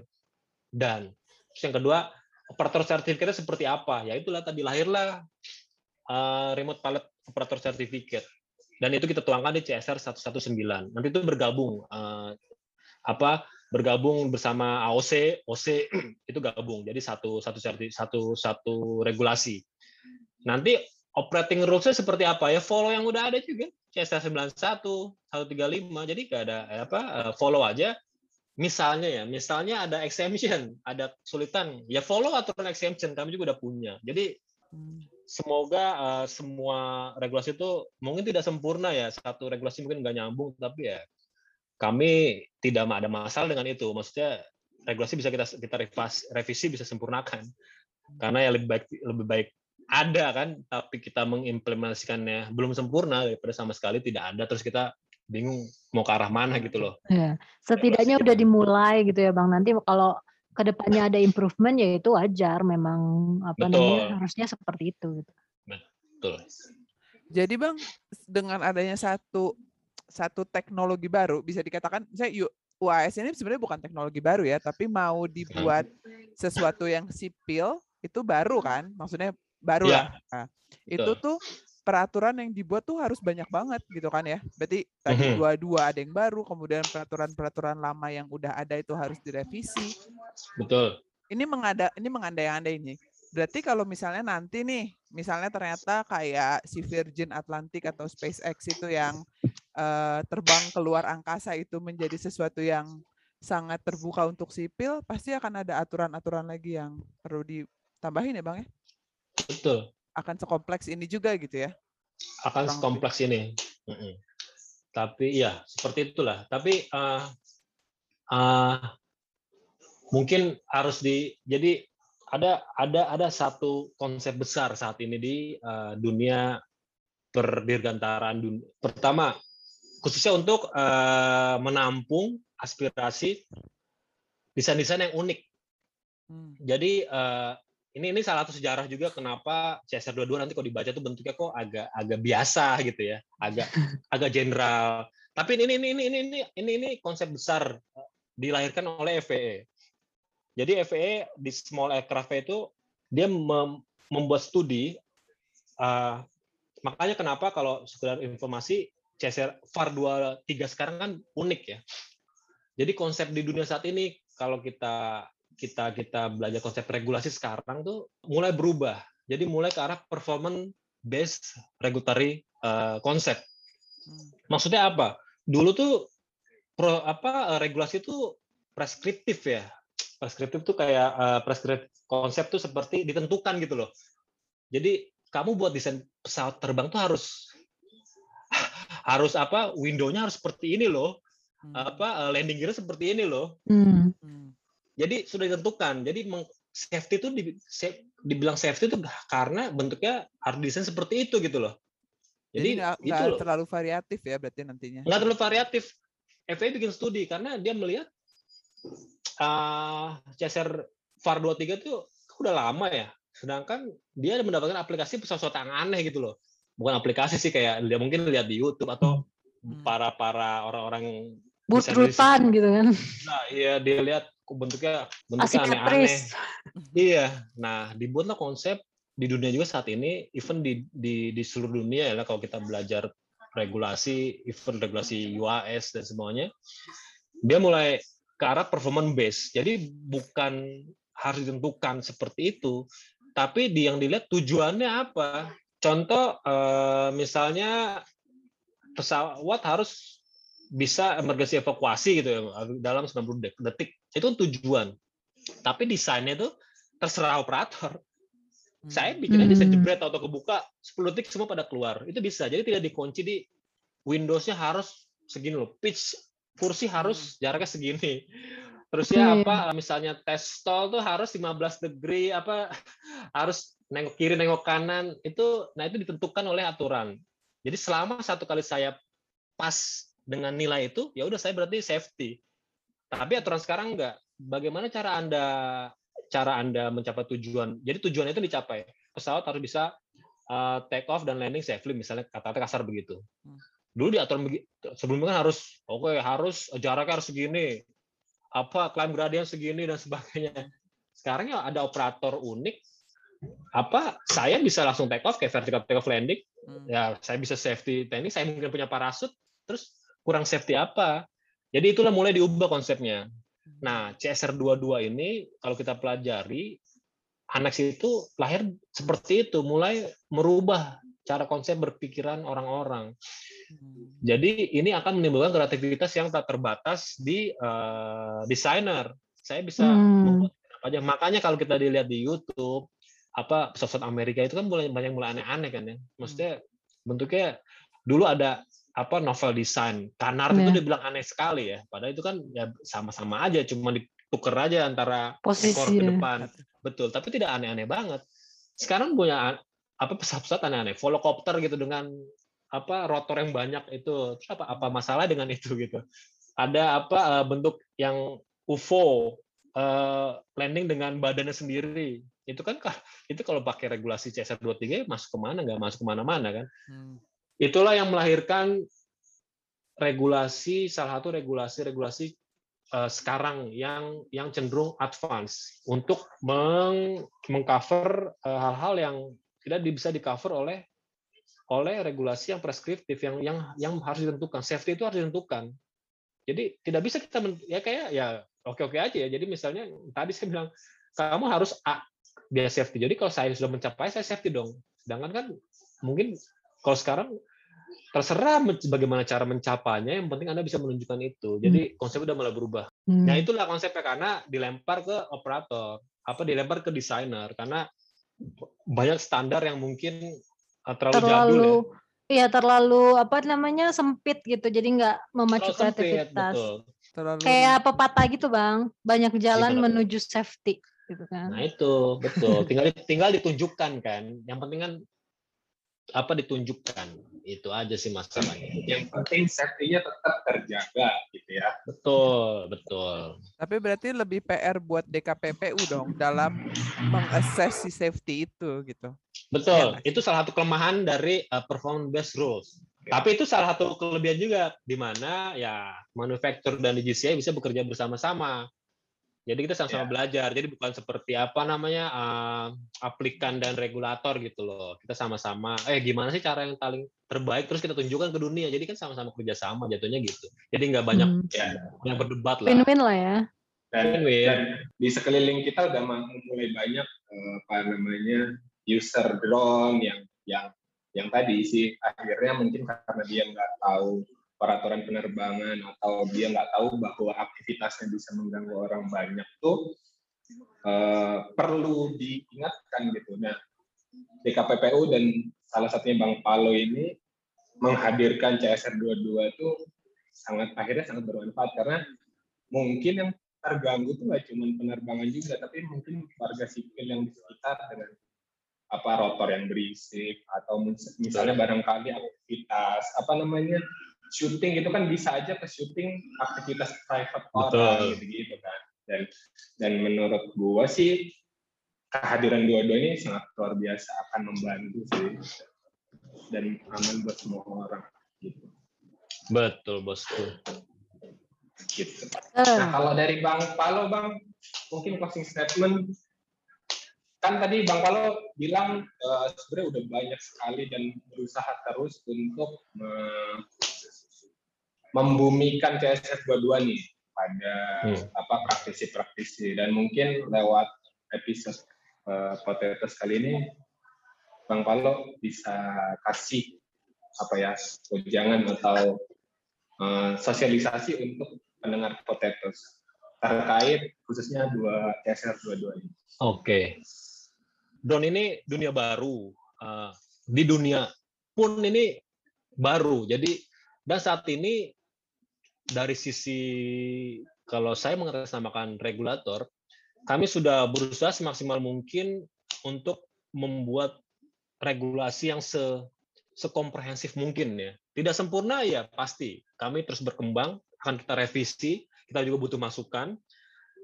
[SPEAKER 7] Dan terus yang kedua, operator sertifikatnya seperti apa? Ya itulah tadi lahirlah eh, remote pilot operator certificate. Dan itu kita tuangkan di CSR 119. Nanti itu bergabung eh, apa bergabung bersama AOC, OC <clears throat> itu gabung. Jadi satu satu satu satu regulasi. Nanti operating rules-nya seperti apa ya? Follow yang udah ada juga. CSR 91, 135. Jadi nggak ada eh, apa follow aja. Misalnya ya, misalnya ada exemption, ada kesulitan, ya follow aturan exemption. Kami juga udah punya. Jadi semoga eh, semua regulasi itu mungkin tidak sempurna ya. Satu regulasi mungkin nggak nyambung, tapi ya kami tidak ada masalah dengan itu. Maksudnya regulasi bisa kita kita revas- revisi bisa sempurnakan. Karena ya lebih baik lebih baik ada kan, tapi kita mengimplementasikannya belum sempurna daripada sama sekali tidak ada. Terus kita bingung mau ke arah mana gitu loh.
[SPEAKER 2] Ya, setidaknya udah dimulai gitu ya Bang. Nanti kalau ke depannya ada improvement ya itu wajar memang apa
[SPEAKER 7] Betul.
[SPEAKER 2] namanya harusnya seperti itu. Gitu.
[SPEAKER 7] Betul.
[SPEAKER 3] Jadi bang, dengan adanya satu satu teknologi baru, bisa dikatakan, saya UAS ini sebenarnya bukan teknologi baru ya, tapi mau dibuat sesuatu yang sipil itu baru kan, maksudnya baru
[SPEAKER 7] Iya,
[SPEAKER 3] lah. Nah, itu tuh peraturan yang dibuat tuh harus banyak banget gitu kan ya. Berarti tadi
[SPEAKER 7] Mhm.
[SPEAKER 3] dua-dua ada yang baru, kemudian peraturan-peraturan lama yang udah ada itu harus direvisi.
[SPEAKER 7] Betul.
[SPEAKER 3] Ini mengada ini mengandai-andai ini. Berarti kalau misalnya nanti nih, misalnya ternyata kayak si Virgin Atlantic atau SpaceX itu yang eh, terbang keluar angkasa itu menjadi sesuatu yang sangat terbuka untuk sipil, pasti akan ada aturan-aturan lagi yang perlu ditambahin ya Bang ya?
[SPEAKER 7] Betul.
[SPEAKER 3] Akan sekompleks ini juga gitu ya.
[SPEAKER 7] akan
[SPEAKER 3] Kurang
[SPEAKER 7] kompleks ini. Mm-mm. Tapi ya seperti itulah. Tapi uh, uh, mungkin harus di jadi ada ada ada satu konsep besar saat ini di uh, dunia perdirgantaraan dunia. Pertama, khususnya untuk uh, menampung aspirasi desain-desain yang unik.
[SPEAKER 3] Hmm.
[SPEAKER 7] Jadi uh, ini ini salah satu sejarah juga kenapa CSR 22 nanti kalau dibaca tuh bentuknya kok agak agak biasa gitu ya, agak <laughs> agak general. Tapi ini ini ini ini ini ini, ini konsep besar uh, dilahirkan oleh FAA. Jadi FAA di small aircraft itu dia mem membuat studi uh, makanya kenapa kalau sekedar informasi CSR VAR 23 sekarang kan unik ya. Jadi konsep di dunia saat ini kalau kita kita kita belajar konsep regulasi sekarang tuh mulai berubah. Jadi mulai ke arah performance based regulatory uh, konsep. Maksudnya apa? Dulu tuh pro, apa regulasi itu preskriptif ya. Preskriptif tuh kayak uh, preskriptif konsep tuh seperti ditentukan gitu loh. Jadi kamu buat desain pesawat terbang tuh harus <laughs> harus apa? Window-nya harus seperti ini loh. Apa landing gear seperti ini loh.
[SPEAKER 2] Hmm.
[SPEAKER 7] Jadi sudah ditentukan. Jadi safety itu dibilang safety itu karena bentuknya harus desain seperti itu gitu loh.
[SPEAKER 3] Jadi, Jadi itu loh. terlalu variatif ya berarti nantinya.
[SPEAKER 7] Nggak terlalu variatif. FAA bikin studi karena dia melihat uh, CSR VAR 23 itu udah lama ya. Sedangkan dia mendapatkan aplikasi pesawat yang aneh gitu loh. Bukan aplikasi sih kayak dia mungkin lihat di YouTube atau hmm. para para orang-orang
[SPEAKER 2] butrutan gitu kan.
[SPEAKER 7] Nah, iya dia lihat bentuknya bentuknya aneh-aneh. <laughs> iya. Nah, dibuatlah konsep di dunia juga saat ini, even di di, di seluruh dunia ya kalau kita belajar regulasi, even regulasi UAS dan semuanya, dia mulai ke arah performance base. Jadi bukan harus ditentukan seperti itu, tapi di yang dilihat tujuannya apa. Contoh eh, misalnya pesawat harus bisa emergency evakuasi gitu ya dalam 90 detik. Itu tujuan. Tapi desainnya itu terserah operator. Saya bikinnya desain jebret atau kebuka 10 detik semua pada keluar. Itu bisa. Jadi tidak dikunci di Windows-nya harus segini loh. Pitch kursi harus jaraknya segini. Terus ya apa misalnya tes stall tuh harus 15 degree apa <laughs> harus nengok kiri nengok kanan itu nah itu ditentukan oleh aturan. Jadi selama satu kali saya pas dengan nilai itu ya udah saya berarti safety. Tapi aturan sekarang enggak. Bagaimana cara Anda cara Anda mencapai tujuan? Jadi tujuannya itu dicapai. Pesawat harus bisa uh, take off dan landing safely misalnya kata-kata kasar begitu. Dulu di aturan sebelumnya kan harus oke okay, harus jaraknya harus segini. Apa climb gradient segini dan sebagainya. Sekarang ya ada operator unik apa saya bisa langsung take off kayak vertical take off landing ya saya bisa safety teknik saya mungkin punya parasut terus kurang safety apa. Jadi itulah mulai diubah konsepnya. Nah CSR 22 ini kalau kita pelajari aneks itu lahir seperti itu mulai merubah cara konsep berpikiran orang-orang. Jadi ini akan menimbulkan kreativitas yang tak terbatas di uh, desainer. Saya bisa hmm. membuat apa aja. Makanya kalau kita dilihat di YouTube apa pesawat Amerika itu kan mulai banyak mulai aneh-aneh kan ya. Maksudnya bentuknya dulu ada apa novel design. Kanar yeah. itu iya. dibilang aneh sekali ya. Padahal itu kan ya sama-sama aja, cuma ditukar aja antara
[SPEAKER 2] Posisi,
[SPEAKER 7] ekor ke ya. depan. Betul, tapi tidak aneh-aneh banget. Sekarang punya apa pesawat-pesawat aneh-aneh, volocopter gitu dengan apa rotor yang banyak itu. Terus apa apa masalah dengan itu gitu. Ada apa eh, bentuk yang UFO uh, landing dengan badannya sendiri itu kan <laughs> itu kalau pakai regulasi CSR 23 masuk ke mana nggak masuk ke mana-mana kan hmm. Itulah yang melahirkan regulasi salah satu regulasi-regulasi uh, sekarang yang yang cenderung advance untuk meng mengcover uh, hal-hal yang tidak bisa di cover oleh oleh regulasi yang preskriptif yang yang yang harus ditentukan safety itu harus ditentukan jadi tidak bisa kita ya kayak ya oke oke aja ya jadi misalnya tadi saya bilang kamu harus A, dia safety. Jadi kalau saya sudah mencapai, saya safety dong. Sedangkan kan mungkin kalau sekarang terserah bagaimana cara mencapainya, yang penting Anda bisa menunjukkan itu. Jadi hmm. konsep udah mulai berubah. Hmm. Nah itulah konsepnya karena dilempar ke operator, apa dilempar ke desainer karena banyak standar yang mungkin terlalu, terlalu jadul ya.
[SPEAKER 2] Iya terlalu apa namanya sempit gitu, jadi nggak memacu
[SPEAKER 7] Terlalu sempit,
[SPEAKER 2] kreativitas.
[SPEAKER 7] betul.
[SPEAKER 3] Terlalu
[SPEAKER 2] Kayak pepatah gitu bang, banyak jalan
[SPEAKER 7] benar.
[SPEAKER 2] menuju safety gitu kan.
[SPEAKER 7] Nah itu betul. Tinggal tinggal ditunjukkan kan. Yang penting kan apa ditunjukkan. Itu aja sih masalahnya.
[SPEAKER 6] Yang penting safety-nya tetap terjaga gitu ya.
[SPEAKER 7] Betul, betul.
[SPEAKER 3] Tapi berarti lebih PR buat DKPPU dong dalam mengassess si safety itu gitu.
[SPEAKER 7] Betul.
[SPEAKER 3] Mas.
[SPEAKER 7] Itu salah satu kelemahan dari uh, performance based rules.
[SPEAKER 6] Oke.
[SPEAKER 7] Tapi itu salah satu kelebihan juga di mana ya manufaktur dan DGCI bisa bekerja bersama-sama. Jadi kita sama-sama
[SPEAKER 6] Ya.
[SPEAKER 7] belajar. Jadi bukan seperti apa namanya uh, aplikan dan regulator gitu loh. Kita sama-sama eh gimana sih cara yang paling terbaik terus kita tunjukkan ke dunia. Jadi kan sama-sama kerjasama jatuhnya gitu. Jadi nggak banyak
[SPEAKER 2] Hmm.
[SPEAKER 6] Ya.
[SPEAKER 7] yang berdebat lah.
[SPEAKER 2] Win-win lah ya.
[SPEAKER 6] Dan,
[SPEAKER 7] Win-win.
[SPEAKER 6] dan di sekeliling kita udah mulai banyak eh, apa namanya user drone yang yang yang tadi sih akhirnya mungkin karena dia nggak tahu peraturan penerbangan atau dia nggak tahu bahwa aktivitasnya bisa mengganggu orang banyak tuh eh, perlu diingatkan gitu. Nah, DKPPU dan salah satunya Bang Palo ini menghadirkan CSR 22 itu sangat akhirnya sangat bermanfaat karena mungkin yang terganggu itu nggak cuma penerbangan juga, tapi mungkin warga sipil yang di sekitar dengan apa rotor yang berisik atau mis- misalnya barangkali aktivitas apa namanya syuting itu kan bisa aja ke syuting aktivitas private orang
[SPEAKER 7] Betul.
[SPEAKER 6] gitu gitu kan dan dan menurut gua sih kehadiran dua-dua ini sangat luar biasa akan membantu sih dan aman buat semua orang gitu
[SPEAKER 7] Betul, bosku.
[SPEAKER 6] gitu
[SPEAKER 2] Eh,
[SPEAKER 6] Nah, kalau dari Bang Palo, Bang, mungkin closing statement. Kan tadi Bang Palo bilang eh, sebenarnya udah banyak sekali dan berusaha terus untuk me- membumikan CSR 22 nih pada
[SPEAKER 7] Hmm.
[SPEAKER 6] apa praktisi-praktisi dan mungkin lewat episode Potatoes kali ini Bang Palo bisa kasih apa ya ujangan atau eh, sosialisasi untuk pendengar Potatoes terkait khususnya dua CSR 22 ini.
[SPEAKER 7] Oke. Drone ini dunia baru. Uh, di dunia pun ini baru. Jadi dan saat ini dari sisi kalau saya mengatasnamakan regulator, kami sudah berusaha semaksimal mungkin untuk membuat regulasi yang se sekomprehensif mungkin ya. Tidak sempurna ya pasti. Kami terus berkembang, akan kita revisi, kita juga butuh masukan.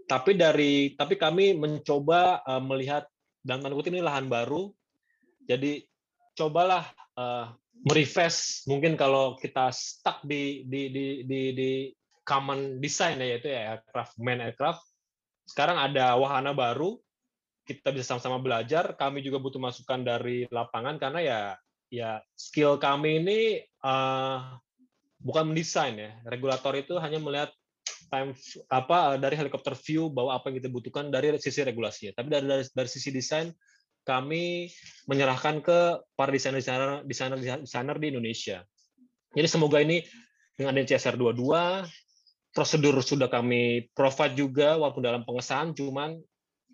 [SPEAKER 7] Tapi dari tapi kami mencoba uh, melihat dan kutip ini lahan baru. Jadi cobalah uh, merefresh mungkin kalau kita stuck di di di di, di common design ya yaitu ya aircraft main aircraft. Sekarang ada wahana baru, kita bisa sama-sama belajar. Kami juga butuh masukan dari lapangan karena ya ya skill kami ini uh, bukan mendesain ya. Regulator itu hanya melihat time apa dari helikopter view bahwa apa yang kita butuhkan dari sisi regulasinya. Tapi dari dari, dari sisi desain kami menyerahkan ke para desainer desainer desainer di Indonesia. Jadi semoga ini dengan adanya CSR 22 prosedur sudah kami provide juga walaupun dalam pengesahan cuman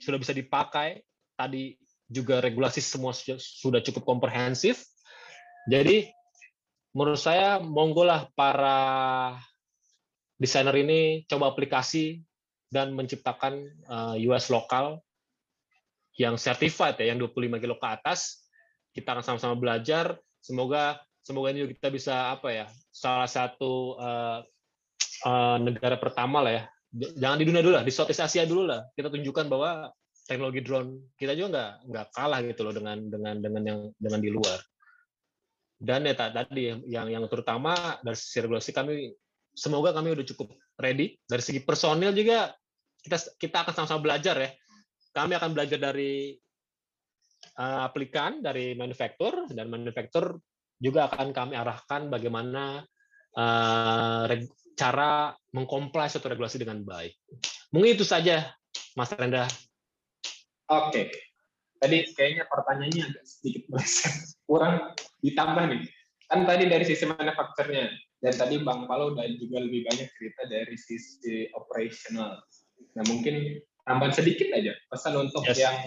[SPEAKER 7] sudah bisa dipakai. Tadi juga regulasi semua sudah cukup komprehensif. Jadi menurut saya monggolah para desainer ini coba aplikasi dan menciptakan uh, US lokal yang certified ya, yang 25 kilo ke atas. Kita akan sama-sama belajar. Semoga semoga ini kita bisa apa ya, salah satu uh, uh, negara pertama lah ya. Jangan di dunia dulu lah, di Southeast Asia dulu lah. Kita tunjukkan bahwa teknologi drone kita juga nggak nggak kalah gitu loh dengan dengan dengan yang dengan di luar. Dan ya tadi yang yang terutama dari sisi regulasi kami semoga kami udah cukup ready dari segi personil juga kita kita akan sama-sama belajar ya kami akan belajar dari uh, aplikan dari manufaktur dan manufaktur juga akan kami arahkan bagaimana uh, cara mengkomplai suatu regulasi dengan baik. Mungkin itu saja Mas Renda.
[SPEAKER 6] Oke. Tadi kayaknya pertanyaannya agak sedikit meleset. Kurang ditambah nih. Kan tadi dari sisi manufakturnya. Dan tadi Bang Palo udah juga lebih banyak cerita dari sisi operational. Nah mungkin tambahan sedikit aja pesan untuk
[SPEAKER 7] Yes.
[SPEAKER 6] yang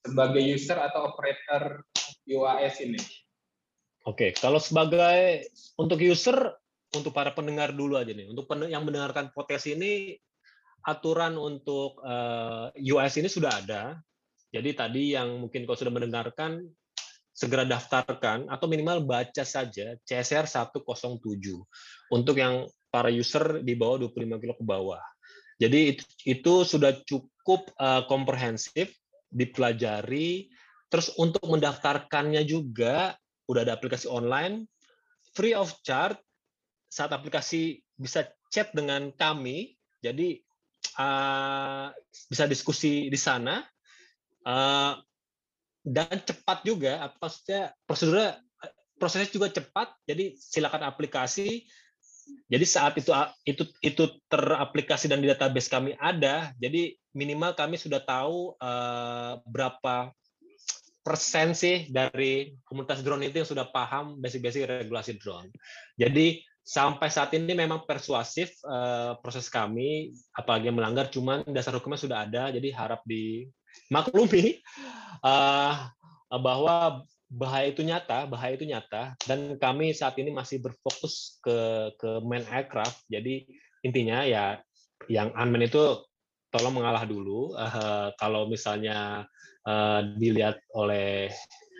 [SPEAKER 6] sebagai user atau operator UAS ini.
[SPEAKER 7] Oke, kalau sebagai untuk user, untuk para pendengar dulu aja nih. Untuk yang mendengarkan podcast ini, aturan untuk uh, eh, US ini sudah ada. Jadi tadi yang mungkin kau sudah mendengarkan, segera daftarkan atau minimal baca saja CSR 107 untuk yang para user di bawah 25 kilo ke bawah. Jadi itu, sudah cukup uh, komprehensif, dipelajari. Terus untuk mendaftarkannya juga udah ada aplikasi online free of charge. Saat aplikasi bisa chat dengan kami jadi uh, bisa diskusi di sana uh, dan cepat juga. Maksudnya prosedurnya prosesnya juga cepat. Jadi silakan aplikasi jadi saat itu itu itu teraplikasi dan di database kami ada jadi minimal kami sudah tahu uh, berapa persen sih dari komunitas drone itu yang sudah paham basic-basic regulasi drone. Jadi sampai saat ini memang persuasif uh, proses kami, apalagi yang melanggar, cuman dasar hukumnya sudah ada, jadi harap dimaklumi uh, bahwa bahaya itu nyata, bahaya itu nyata, dan kami saat ini masih berfokus ke ke main aircraft. Jadi intinya ya yang unmanned itu tolong mengalah dulu. Uh, kalau misalnya uh, dilihat oleh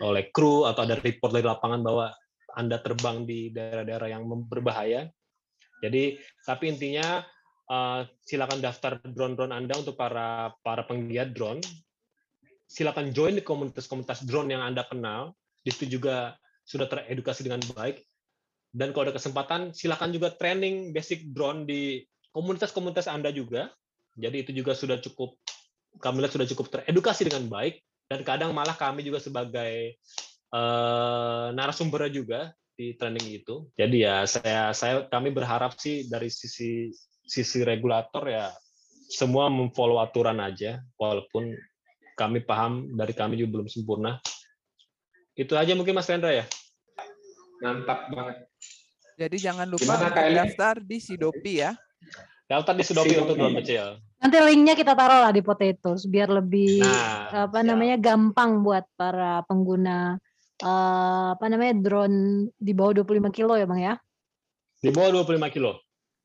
[SPEAKER 7] oleh kru atau ada report dari lapangan bahwa anda terbang di daerah-daerah yang berbahaya. Jadi, tapi intinya uh, silakan daftar drone-drone Anda untuk para para penggiat drone. Silakan join di komunitas-komunitas drone yang Anda kenal. Di situ juga sudah teredukasi dengan baik. Dan kalau ada kesempatan, silakan juga training basic drone di komunitas-komunitas Anda juga. Jadi itu juga sudah cukup kami lihat sudah cukup teredukasi dengan baik dan kadang malah kami juga sebagai uh, narasumbernya juga di training itu. Jadi ya saya saya kami berharap sih dari sisi sisi regulator ya semua memfollow aturan aja walaupun kami paham dari kami juga belum sempurna. Itu aja mungkin Mas Rendra ya.
[SPEAKER 6] Mantap banget.
[SPEAKER 5] Jadi jangan lupa daftar di Sidopi ya.
[SPEAKER 7] Daftar di Sidopi untuk drone kecil.
[SPEAKER 2] Nanti linknya kita taruh lah di Potatoes biar lebih nah, apa siap. namanya gampang buat para pengguna uh, apa namanya drone di bawah 25 kilo ya bang ya?
[SPEAKER 7] Di bawah 25 kilo.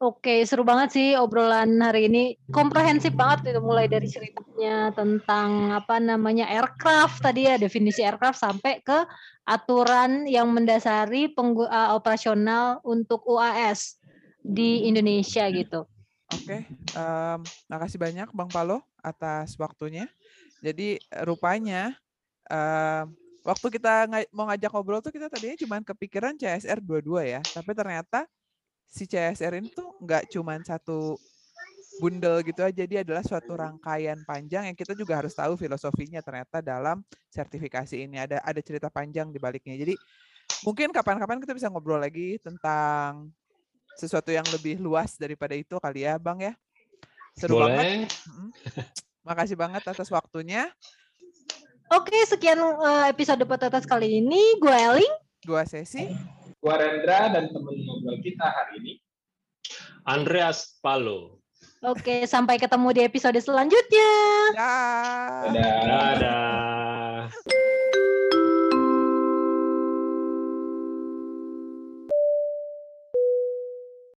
[SPEAKER 2] Oke, seru banget sih obrolan hari ini. Komprehensif banget itu mulai dari ceritanya tentang apa namanya aircraft tadi ya, definisi aircraft sampai ke aturan yang mendasari penggu, uh, operasional untuk UAS di Indonesia gitu.
[SPEAKER 5] Oke, um, makasih banyak Bang Palo atas waktunya. Jadi rupanya um, waktu kita mau ngajak ngobrol tuh kita tadinya cuma kepikiran CSR 22 ya, tapi ternyata si CSR ini tuh nggak cuma satu bundel gitu aja, dia adalah suatu rangkaian panjang yang kita juga harus tahu filosofinya ternyata dalam sertifikasi ini ada ada cerita panjang di baliknya. Jadi mungkin kapan-kapan kita bisa ngobrol lagi tentang sesuatu yang lebih luas daripada itu kali ya, Bang ya.
[SPEAKER 7] Seru Boleh. banget.
[SPEAKER 5] Makasih banget atas waktunya.
[SPEAKER 2] Oke, sekian eh, episode Potetas kali ini. Gue Eling.
[SPEAKER 5] Gue Sesi.
[SPEAKER 6] Gua Rendra dan teman ngobrol kita hari ini.
[SPEAKER 7] Andreas Palo.
[SPEAKER 2] Oke, sampai ketemu di episode selanjutnya.
[SPEAKER 5] Dadah. Dadah. Dadah.